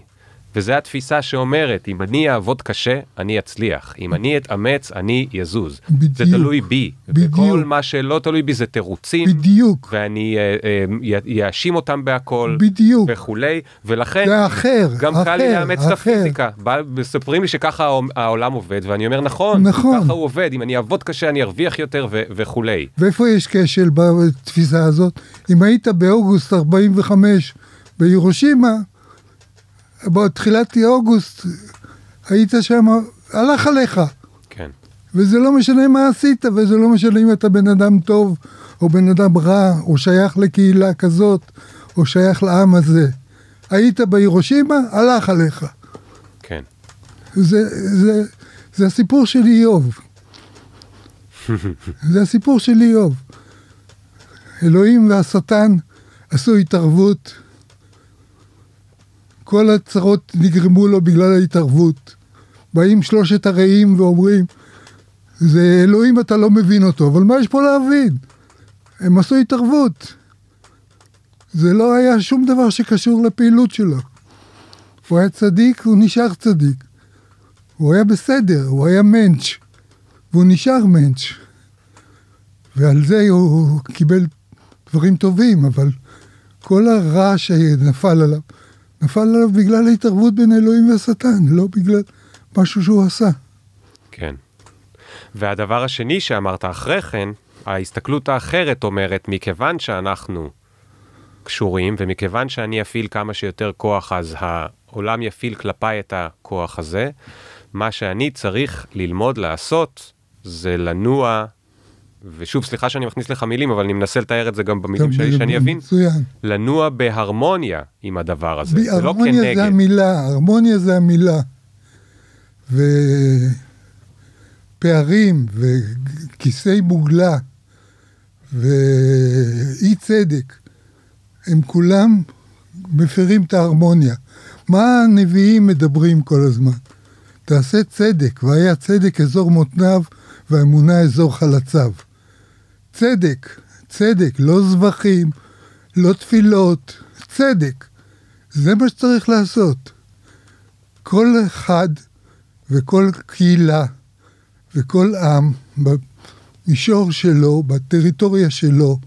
וזו התפיסה שאומרת, אם אני אעבוד קשה, אני אצליח. אם אני אתאמץ, אני יזוז. בדיוק. זה תלוי בי. בדיוק. וכל מה שלא תלוי בי זה תירוצים. בדיוק. ואני אאשים אה, אותם בהכל. בדיוק. וכולי. ולכן, זה אחר, גם אחר, קל לי לאמץ את. הפיזיקה. מספרים לי שככה העולם עובד, ואני אומר, נכון, נכון. ככה הוא עובד. אם אני אעבוד קשה, אני ארוויח יותר ו- וכולי. ואיפה יש כשל בתפיסה הזאת? אם היית באוגוסט 45 בירושימה, בתחילת אוגוסט היית שם, הלך עליך. כן. וזה לא משנה מה עשית, וזה לא משנה אם אתה בן אדם טוב, או בן אדם רע, או שייך לקהילה כזאת, או שייך לעם הזה. היית בהירושימה, הלך עליך. כן. זה, זה, זה הסיפור של איוב. זה הסיפור של איוב. אלוהים והשטן עשו התערבות. כל הצרות נגרמו לו בגלל ההתערבות. באים שלושת הרעים ואומרים, זה אלוהים אתה לא מבין אותו, אבל מה יש פה להבין? הם עשו התערבות. זה לא היה שום דבר שקשור לפעילות שלו. הוא היה צדיק, הוא נשאר צדיק. הוא היה בסדר, הוא היה מענץ', והוא נשאר מענץ'. ועל זה הוא קיבל דברים טובים, אבל כל הרע שנפל עליו, נפל עליו בגלל ההתערבות בין אלוהים והשטן, לא בגלל משהו שהוא עשה. כן. והדבר השני שאמרת אחרי כן, ההסתכלות האחרת אומרת, מכיוון שאנחנו קשורים, ומכיוון שאני אפעיל כמה שיותר כוח, אז העולם יפעיל כלפיי את הכוח הזה, מה שאני צריך ללמוד לעשות זה לנוע, ושוב, סליחה שאני מכניס לך מילים, אבל אני מנסה לתאר את זה גם במילים שלי שאני אבין, מצוין. לנוע בהרמוניה עם הדבר הזה, זה לא הרמוניה זה כנגד. המילה, הרמוניה זה המילה. ופערים, וכיסי מוגלה, ואי צדק, הם כולם מפרים את ההרמוניה. מה הנביאים מדברים כל הזמן? תעשה צדק, והיה צדק אזור מותניו, והאמונה אזור חלציו. צדק, צדק, לא זבחים, לא תפילות, צדק. זה מה שצריך לעשות. כל אחד וכל קהילה וכל עם במישור שלו, בטריטוריה שלו,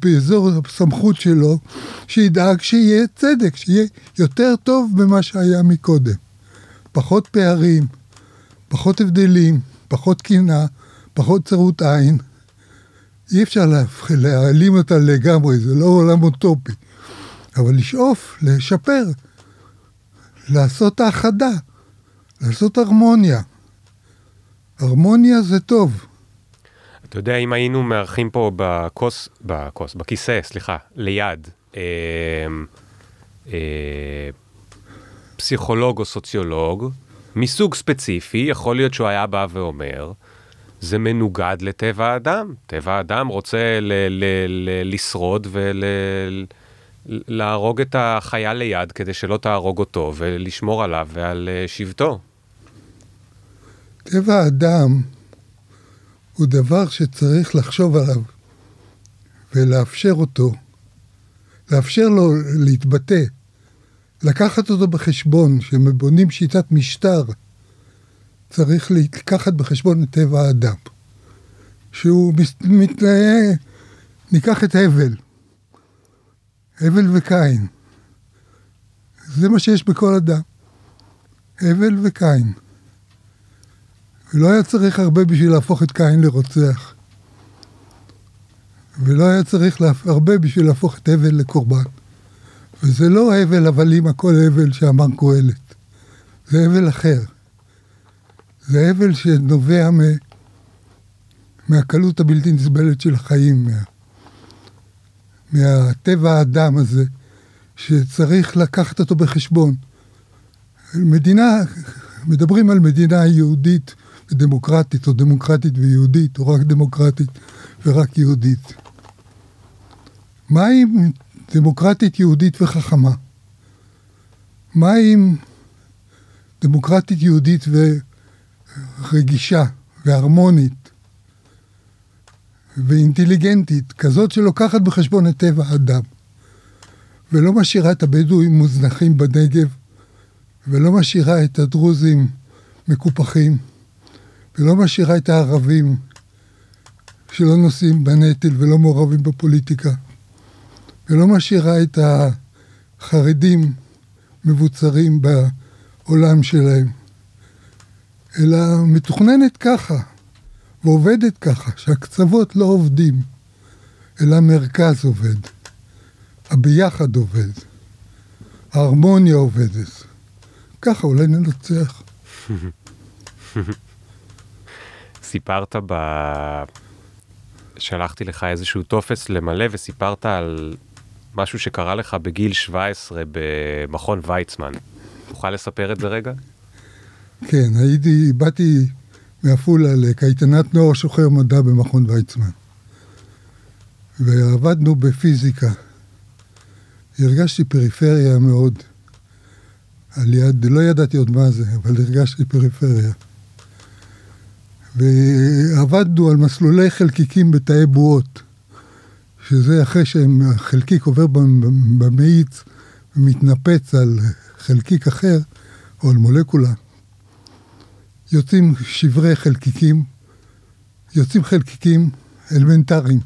באזור הסמכות שלו, שידאג שיהיה צדק, שיהיה יותר טוב ממה שהיה מקודם. פחות פערים, פחות הבדלים, פחות קנאה, פחות צרות עין. אי אפשר להעלים אותה לגמרי, זה לא עולם אוטופי. אבל לשאוף, לשפר, לעשות האחדה, לעשות הרמוניה. הרמוניה זה טוב. אתה יודע, אם היינו מארחים פה בכוס, בכוס, בכיסא, סליחה, ליד, אה, אה, פסיכולוג או סוציולוג, מסוג ספציפי, יכול להיות שהוא היה בא ואומר, זה מנוגד לטבע האדם. טבע האדם רוצה ל- ל- ל- לשרוד להרוג את החייל ליד כדי שלא תהרוג אותו, ולשמור עליו ועל אה, שבטו. טבע האדם הוא דבר שצריך לחשוב עליו ולאפשר אותו, לאפשר לו להתבטא, לקחת אותו בחשבון, כשבונים שיטת משטר, צריך לקחת בחשבון את טבע האדם. שהוא מתנהג, ניקח את הבל, הבל וקין. זה מה שיש בכל אדם, הבל וקין. ולא היה צריך הרבה בשביל להפוך את קין לרוצח. ולא היה צריך הרבה בשביל להפוך את הבל לקורבן. וזה לא הבל הבלים הכל הבל שאמר קהלת, זה הבל אחר. זה הבל שנובע מ... מהקלות הבלתי נסבלת של החיים, מה... מהטבע האדם הזה, שצריך לקחת אותו בחשבון. מדינה, מדברים על מדינה יהודית ודמוקרטית, או דמוקרטית ויהודית, או רק דמוקרטית ורק יהודית. מה עם דמוקרטית יהודית וחכמה? מה עם דמוקרטית יהודית ורגישה והרמונית ואינטליגנטית, כזאת שלוקחת בחשבון את טבע האדם, ולא משאירה את הבדואים מוזנחים בנגב, ולא משאירה את הדרוזים מקופחים, ולא משאירה את הערבים שלא נושאים בנטל ולא מעורבים בפוליטיקה, ולא משאירה את החרדים מבוצרים בעולם שלהם, אלא מתוכננת ככה. ועובדת ככה, שהקצוות לא עובדים, אלא המרכז עובד, הביחד עובד, ההרמוניה עובדת. ככה אולי ננצח. סיפרת ב... שלחתי לך איזשהו טופס למלא וסיפרת על משהו שקרה לך בגיל 17 במכון ויצמן. תוכל לספר את זה רגע? כן, הייתי, באתי מעפולה לקייטנת נוער שוחר מדע במכון ויצמן. ועבדנו בפיזיקה. הרגשתי פריפריה מאוד. על יד, לא ידעתי עוד מה זה, אבל הרגשתי פריפריה. ועבדנו על מסלולי חלקיקים בתאי בועות, שזה אחרי שהחלקיק עובר במאיץ ומתנפץ על חלקיק אחר, או על מולקולה. יוצאים שברי חלקיקים, יוצאים חלקיקים אלמנטריים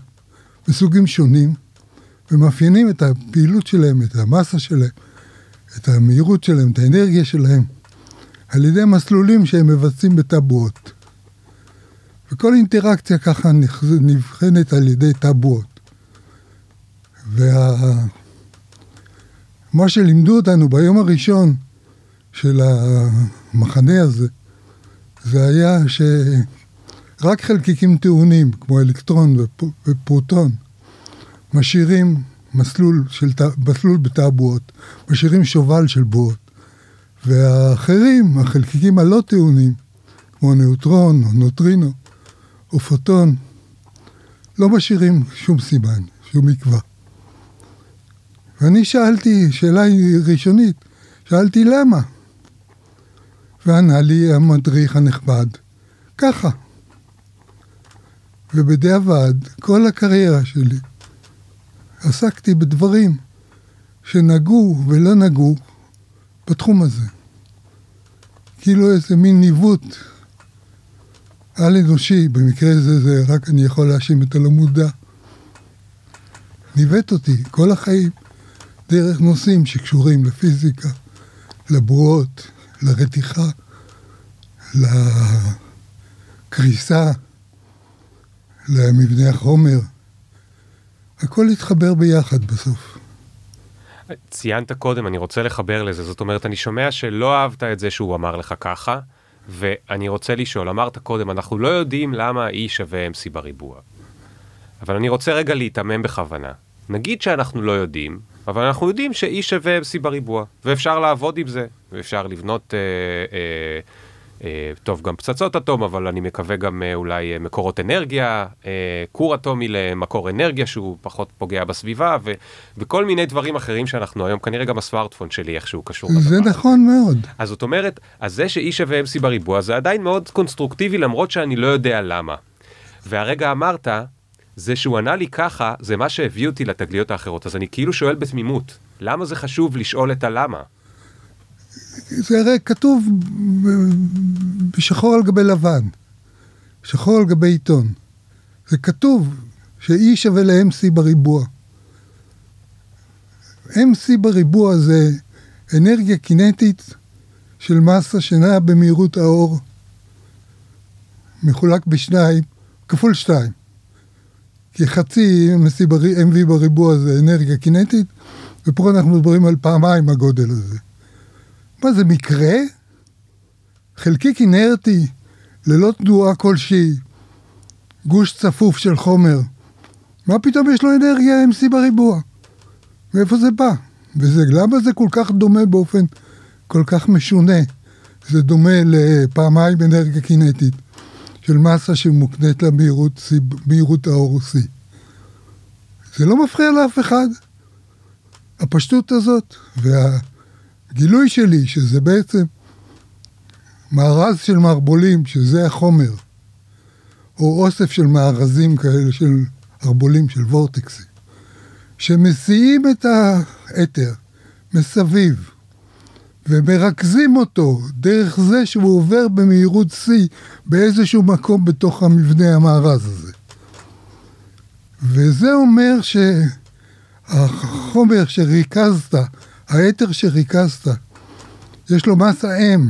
מסוגים שונים, ומאפיינים את הפעילות שלהם, את המסה שלהם, את המהירות שלהם, את האנרגיה שלהם, על ידי מסלולים שהם מבצעים בטבועות. וכל אינטראקציה ככה נבחנת על ידי טבועות. וה... שלימדו אותנו ביום הראשון של המחנה הזה, זה היה שרק חלקיקים טעונים, כמו אלקטרון ופרוטון, משאירים מסלול, של, מסלול בתעבועות, משאירים שובל של בועות. והאחרים, החלקיקים הלא טעונים, כמו ניוטרון או נוטרינו או פוטון, לא משאירים שום סימן, שום מקווה. ואני שאלתי, שאלה ראשונית, שאלתי למה? וענה לי המדריך הנכבד, ככה. ובדיעבד, כל הקריירה שלי, עסקתי בדברים שנגעו ולא נגעו בתחום הזה. כאילו איזה מין ניווט על-אנושי, במקרה הזה זה רק אני יכול להאשים את הלא מודע. ניווט אותי כל החיים דרך נושאים שקשורים לפיזיקה, לבועות, לרתיחה, לקריסה, למבנה החומר. הכל התחבר ביחד בסוף. ציינת קודם, אני רוצה לחבר לזה, זאת אומרת, אני שומע שלא אהבת את זה שהוא אמר לך ככה, ואני רוצה לשאול, אמרת קודם, אנחנו לא יודעים למה E שווה MC בריבוע. אבל אני רוצה רגע להתעמם בכוונה. נגיד שאנחנו לא יודעים, אבל אנחנו יודעים ש-E שווה MC בריבוע, ואפשר לעבוד עם זה, ואפשר לבנות אה, אה, אה, טוב, גם פצצות אטום, אבל אני מקווה גם אה, אולי אה, מקורות אנרגיה, כור אטומי למקור אנרגיה שהוא פחות פוגע בסביבה, ו- וכל מיני דברים אחרים שאנחנו היום, כנראה גם הסמארטפון שלי איכשהו קשור. זה לדבר. נכון מאוד. אז זאת אומרת, אז זה שאי שווה MC בריבוע זה עדיין מאוד קונסטרוקטיבי, למרות שאני לא יודע למה. והרגע אמרת, זה שהוא ענה לי ככה, זה מה שהביא אותי לתגליות האחרות. אז אני כאילו שואל בתמימות, למה זה חשוב לשאול את הלמה? זה הרי כתוב בשחור על גבי לבן, שחור על גבי עיתון. זה כתוב ש-E שווה ל-MC בריבוע. MC בריבוע זה אנרגיה קינטית של מסה שנעה במהירות האור, מחולק בשניים, כפול שתיים. כי חצי MV בריבוע זה אנרגיה קינטית, ופה אנחנו מדברים על פעמיים הגודל הזה. מה זה מקרה? חלקיק אינרטי, ללא תנועה כלשהי, גוש צפוף של חומר. מה פתאום יש לו אנרגיה MC בריבוע? מאיפה זה בא? וזה, למה זה כל כך דומה באופן כל כך משונה? זה דומה לפעמיים אנרגיה קינטית של מסה שמוקנית למהירות האור C. זה לא מפריע לאף אחד. הפשטות הזאת, וה... גילוי שלי, שזה בעצם מארז של מערבולים, שזה החומר, או אוסף של מארזים כאלה של ערבולים, של וורטקסים, שמסיעים את האתר מסביב, ומרכזים אותו דרך זה שהוא עובר במהירות שיא באיזשהו מקום בתוך המבנה המארז הזה. וזה אומר שהחומר שריכזת האתר שריכזת, יש לו מסה M,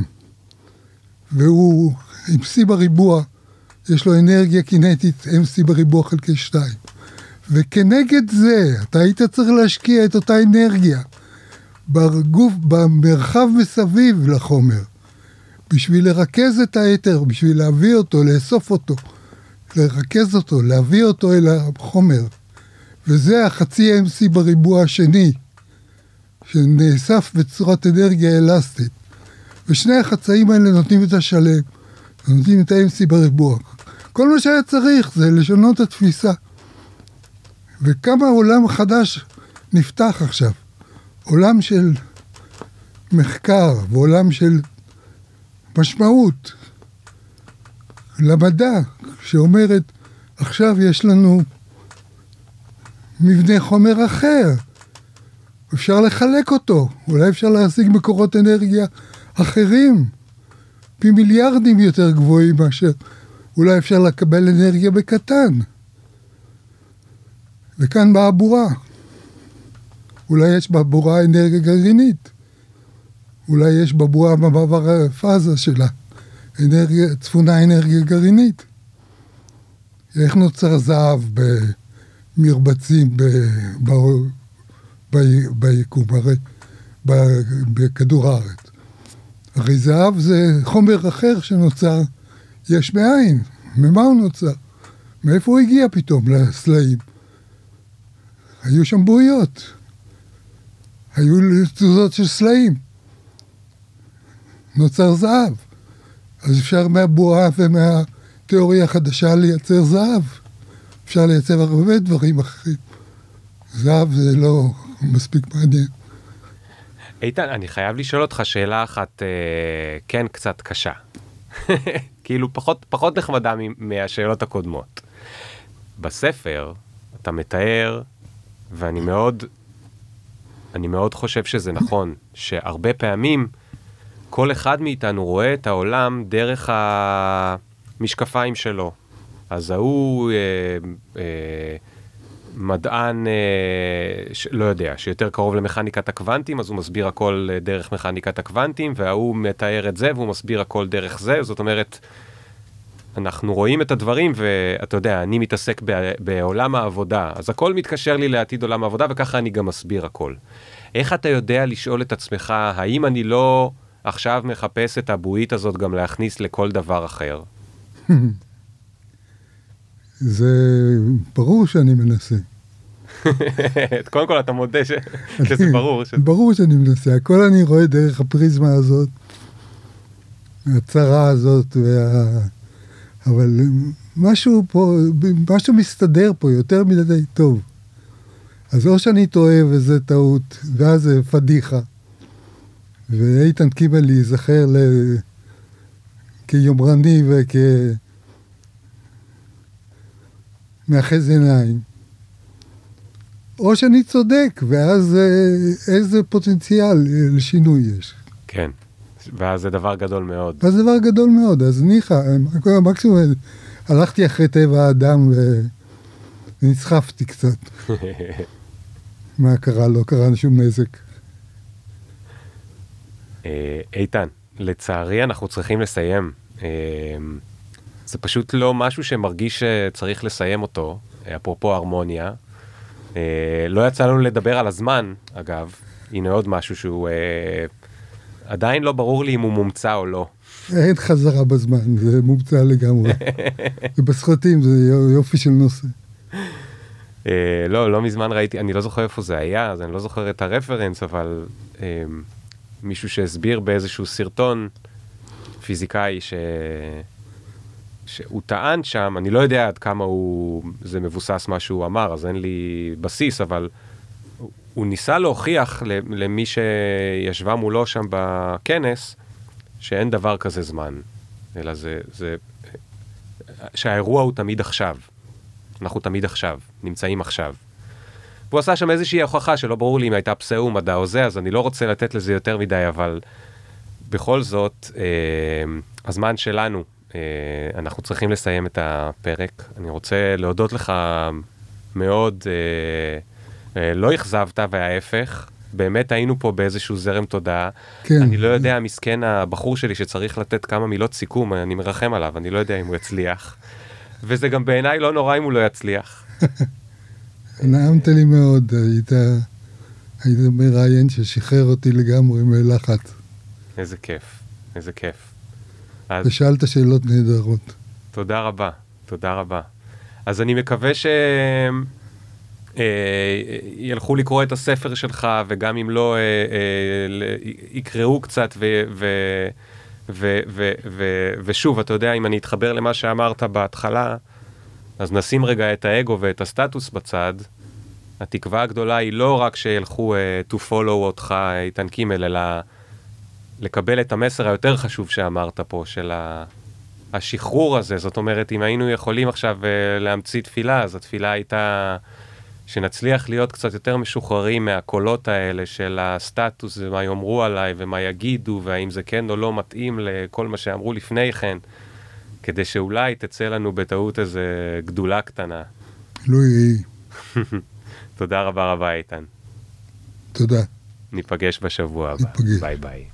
והוא עם C בריבוע, יש לו אנרגיה קינטית MC בריבוע חלקי 2. וכנגד זה, אתה היית צריך להשקיע את אותה אנרגיה בגוף, במרחב מסביב לחומר, בשביל לרכז את האתר, בשביל להביא אותו, לאסוף אותו, לרכז אותו, להביא אותו אל החומר. וזה החצי MC בריבוע השני. שנאסף בצורת אנרגיה אלסטית. ושני החצאים האלה נותנים את השלם, נותנים את ה-MC בריבוע. כל מה שהיה צריך זה לשנות את התפיסה. וכמה עולם חדש נפתח עכשיו. עולם של מחקר ועולם של משמעות למדע, שאומרת, עכשיו יש לנו מבנה חומר אחר. אפשר לחלק אותו, אולי אפשר להשיג מקורות אנרגיה אחרים, פי מיליארדים יותר גבוהים מאשר אולי אפשר לקבל אנרגיה בקטן. וכאן באה הבורה. אולי יש בבורה אנרגיה גרעינית. אולי יש בבורה במעבר הפאזה שלה אנרגיה, צפונה אנרגיה גרעינית. איך נוצר זהב במרבצים ביקום, הרי בכדור הארץ. הרי זהב זה חומר אחר שנוצר יש מאין. ממה הוא נוצר? מאיפה הוא הגיע פתאום לסלעים? היו שם בוריות. היו תזוזות של סלעים. נוצר זהב. אז אפשר מהבועה ומהתיאוריה החדשה לייצר זהב. אפשר לייצר הרבה דברים אחרים. זהב זה לא מספיק מעניין. איתן, אני חייב לשאול אותך שאלה אחת, אה, כן, קצת קשה. כאילו, פחות, פחות נחמדה מהשאלות הקודמות. בספר אתה מתאר, ואני מאוד, אני מאוד חושב שזה נכון, שהרבה פעמים כל אחד מאיתנו רואה את העולם דרך המשקפיים שלו. אז ההוא... אה, אה, מדען, אה, ש, לא יודע, שיותר קרוב למכניקת הקוונטים, אז הוא מסביר הכל אה, דרך מכניקת הקוונטים, וההוא מתאר את זה והוא מסביר הכל דרך זה, זאת אומרת, אנחנו רואים את הדברים, ואתה יודע, אני מתעסק בעולם העבודה, אז הכל מתקשר לי לעתיד עולם העבודה, וככה אני גם מסביר הכל. איך אתה יודע לשאול את עצמך, האם אני לא עכשיו מחפש את הבועית הזאת גם להכניס לכל דבר אחר? זה ברור שאני מנסה. קודם כל אתה מודה ש... שזה ברור. ש... ברור שאני מנסה, הכל אני רואה דרך הפריזמה הזאת. הצרה הזאת, וה... אבל משהו פה, משהו מסתדר פה יותר מדי טוב. אז או שאני טועה וזה טעות, ואז זה פדיחה. ואיתן קיבל ייזכר ל... כיומרני וכ... מאחז עיניים. או שאני צודק, ואז אה, איזה פוטנציאל לשינוי יש. כן, ואז זה דבר גדול מאוד. ואז זה דבר גדול מאוד, אז ניחא, מקסימום הלכתי אחרי טבע האדם ונסחפתי קצת. מה קרה? לא קרה שום נזק. אה, איתן, לצערי אנחנו צריכים לסיים. אה, זה פשוט לא משהו שמרגיש שצריך לסיים אותו, אפרופו הרמוניה. אה, לא יצא לנו לדבר על הזמן, אגב. הנה עוד משהו שהוא עדיין לא ברור לי אם הוא מומצא או לא. אין חזרה בזמן, זה מומצא לגמרי. ובסרטים זה יופי של נושא. לא, לא מזמן ראיתי, אני לא זוכר איפה זה היה, אז אני לא זוכר את הרפרנס, אבל מישהו שהסביר באיזשהו סרטון פיזיקאי ש... שהוא טען שם, אני לא יודע עד כמה הוא, זה מבוסס מה שהוא אמר, אז אין לי בסיס, אבל הוא ניסה להוכיח למי שישבה מולו שם בכנס, שאין דבר כזה זמן, אלא זה, זה, שהאירוע הוא תמיד עכשיו. אנחנו תמיד עכשיו, נמצאים עכשיו. והוא עשה שם איזושהי הוכחה שלא ברור לי אם הייתה פסאום, מדע או זה, אז אני לא רוצה לתת לזה יותר מדי, אבל בכל זאת, אה, הזמן שלנו, אנחנו צריכים לסיים את הפרק. אני רוצה להודות לך מאוד, אה, אה, לא אכזבת וההפך. באמת היינו פה באיזשהו זרם תודעה. כן. אני לא יודע, מסכן הבחור שלי שצריך לתת כמה מילות סיכום, אני מרחם עליו, אני לא יודע אם הוא יצליח. וזה גם בעיניי לא נורא אם הוא לא יצליח. נעמת לי מאוד, היית, היית מראיין ששחרר אותי לגמרי מלחץ. איזה כיף, איזה כיף. אז... ושאלת שאלות נהדרות. תודה רבה, תודה רבה. אז אני מקווה ש... אה, ילכו לקרוא את הספר שלך, וגם אם לא, אה, אה, יקראו קצת, ו, ו, ו, ו, ו, ושוב, אתה יודע, אם אני אתחבר למה שאמרת בהתחלה, אז נשים רגע את האגו ואת הסטטוס בצד. התקווה הגדולה היא לא רק שילכו to follow אותך, איתן קימל, אלא לקבל את המסר היותר חשוב שאמרת פה, של ה... השחרור הזה. זאת אומרת, אם היינו יכולים עכשיו uh, להמציא תפילה, אז התפילה הייתה שנצליח להיות קצת יותר משוחררים מהקולות האלה של הסטטוס ומה יאמרו עליי ומה יגידו, והאם זה כן או לא מתאים לכל מה שאמרו לפני כן. כדי שאולי תצא לנו בטעות איזה גדולה קטנה. לא יהי. תודה רבה רבה, איתן. תודה. ניפגש בשבוע הבא. ניפגש. ביי ביי.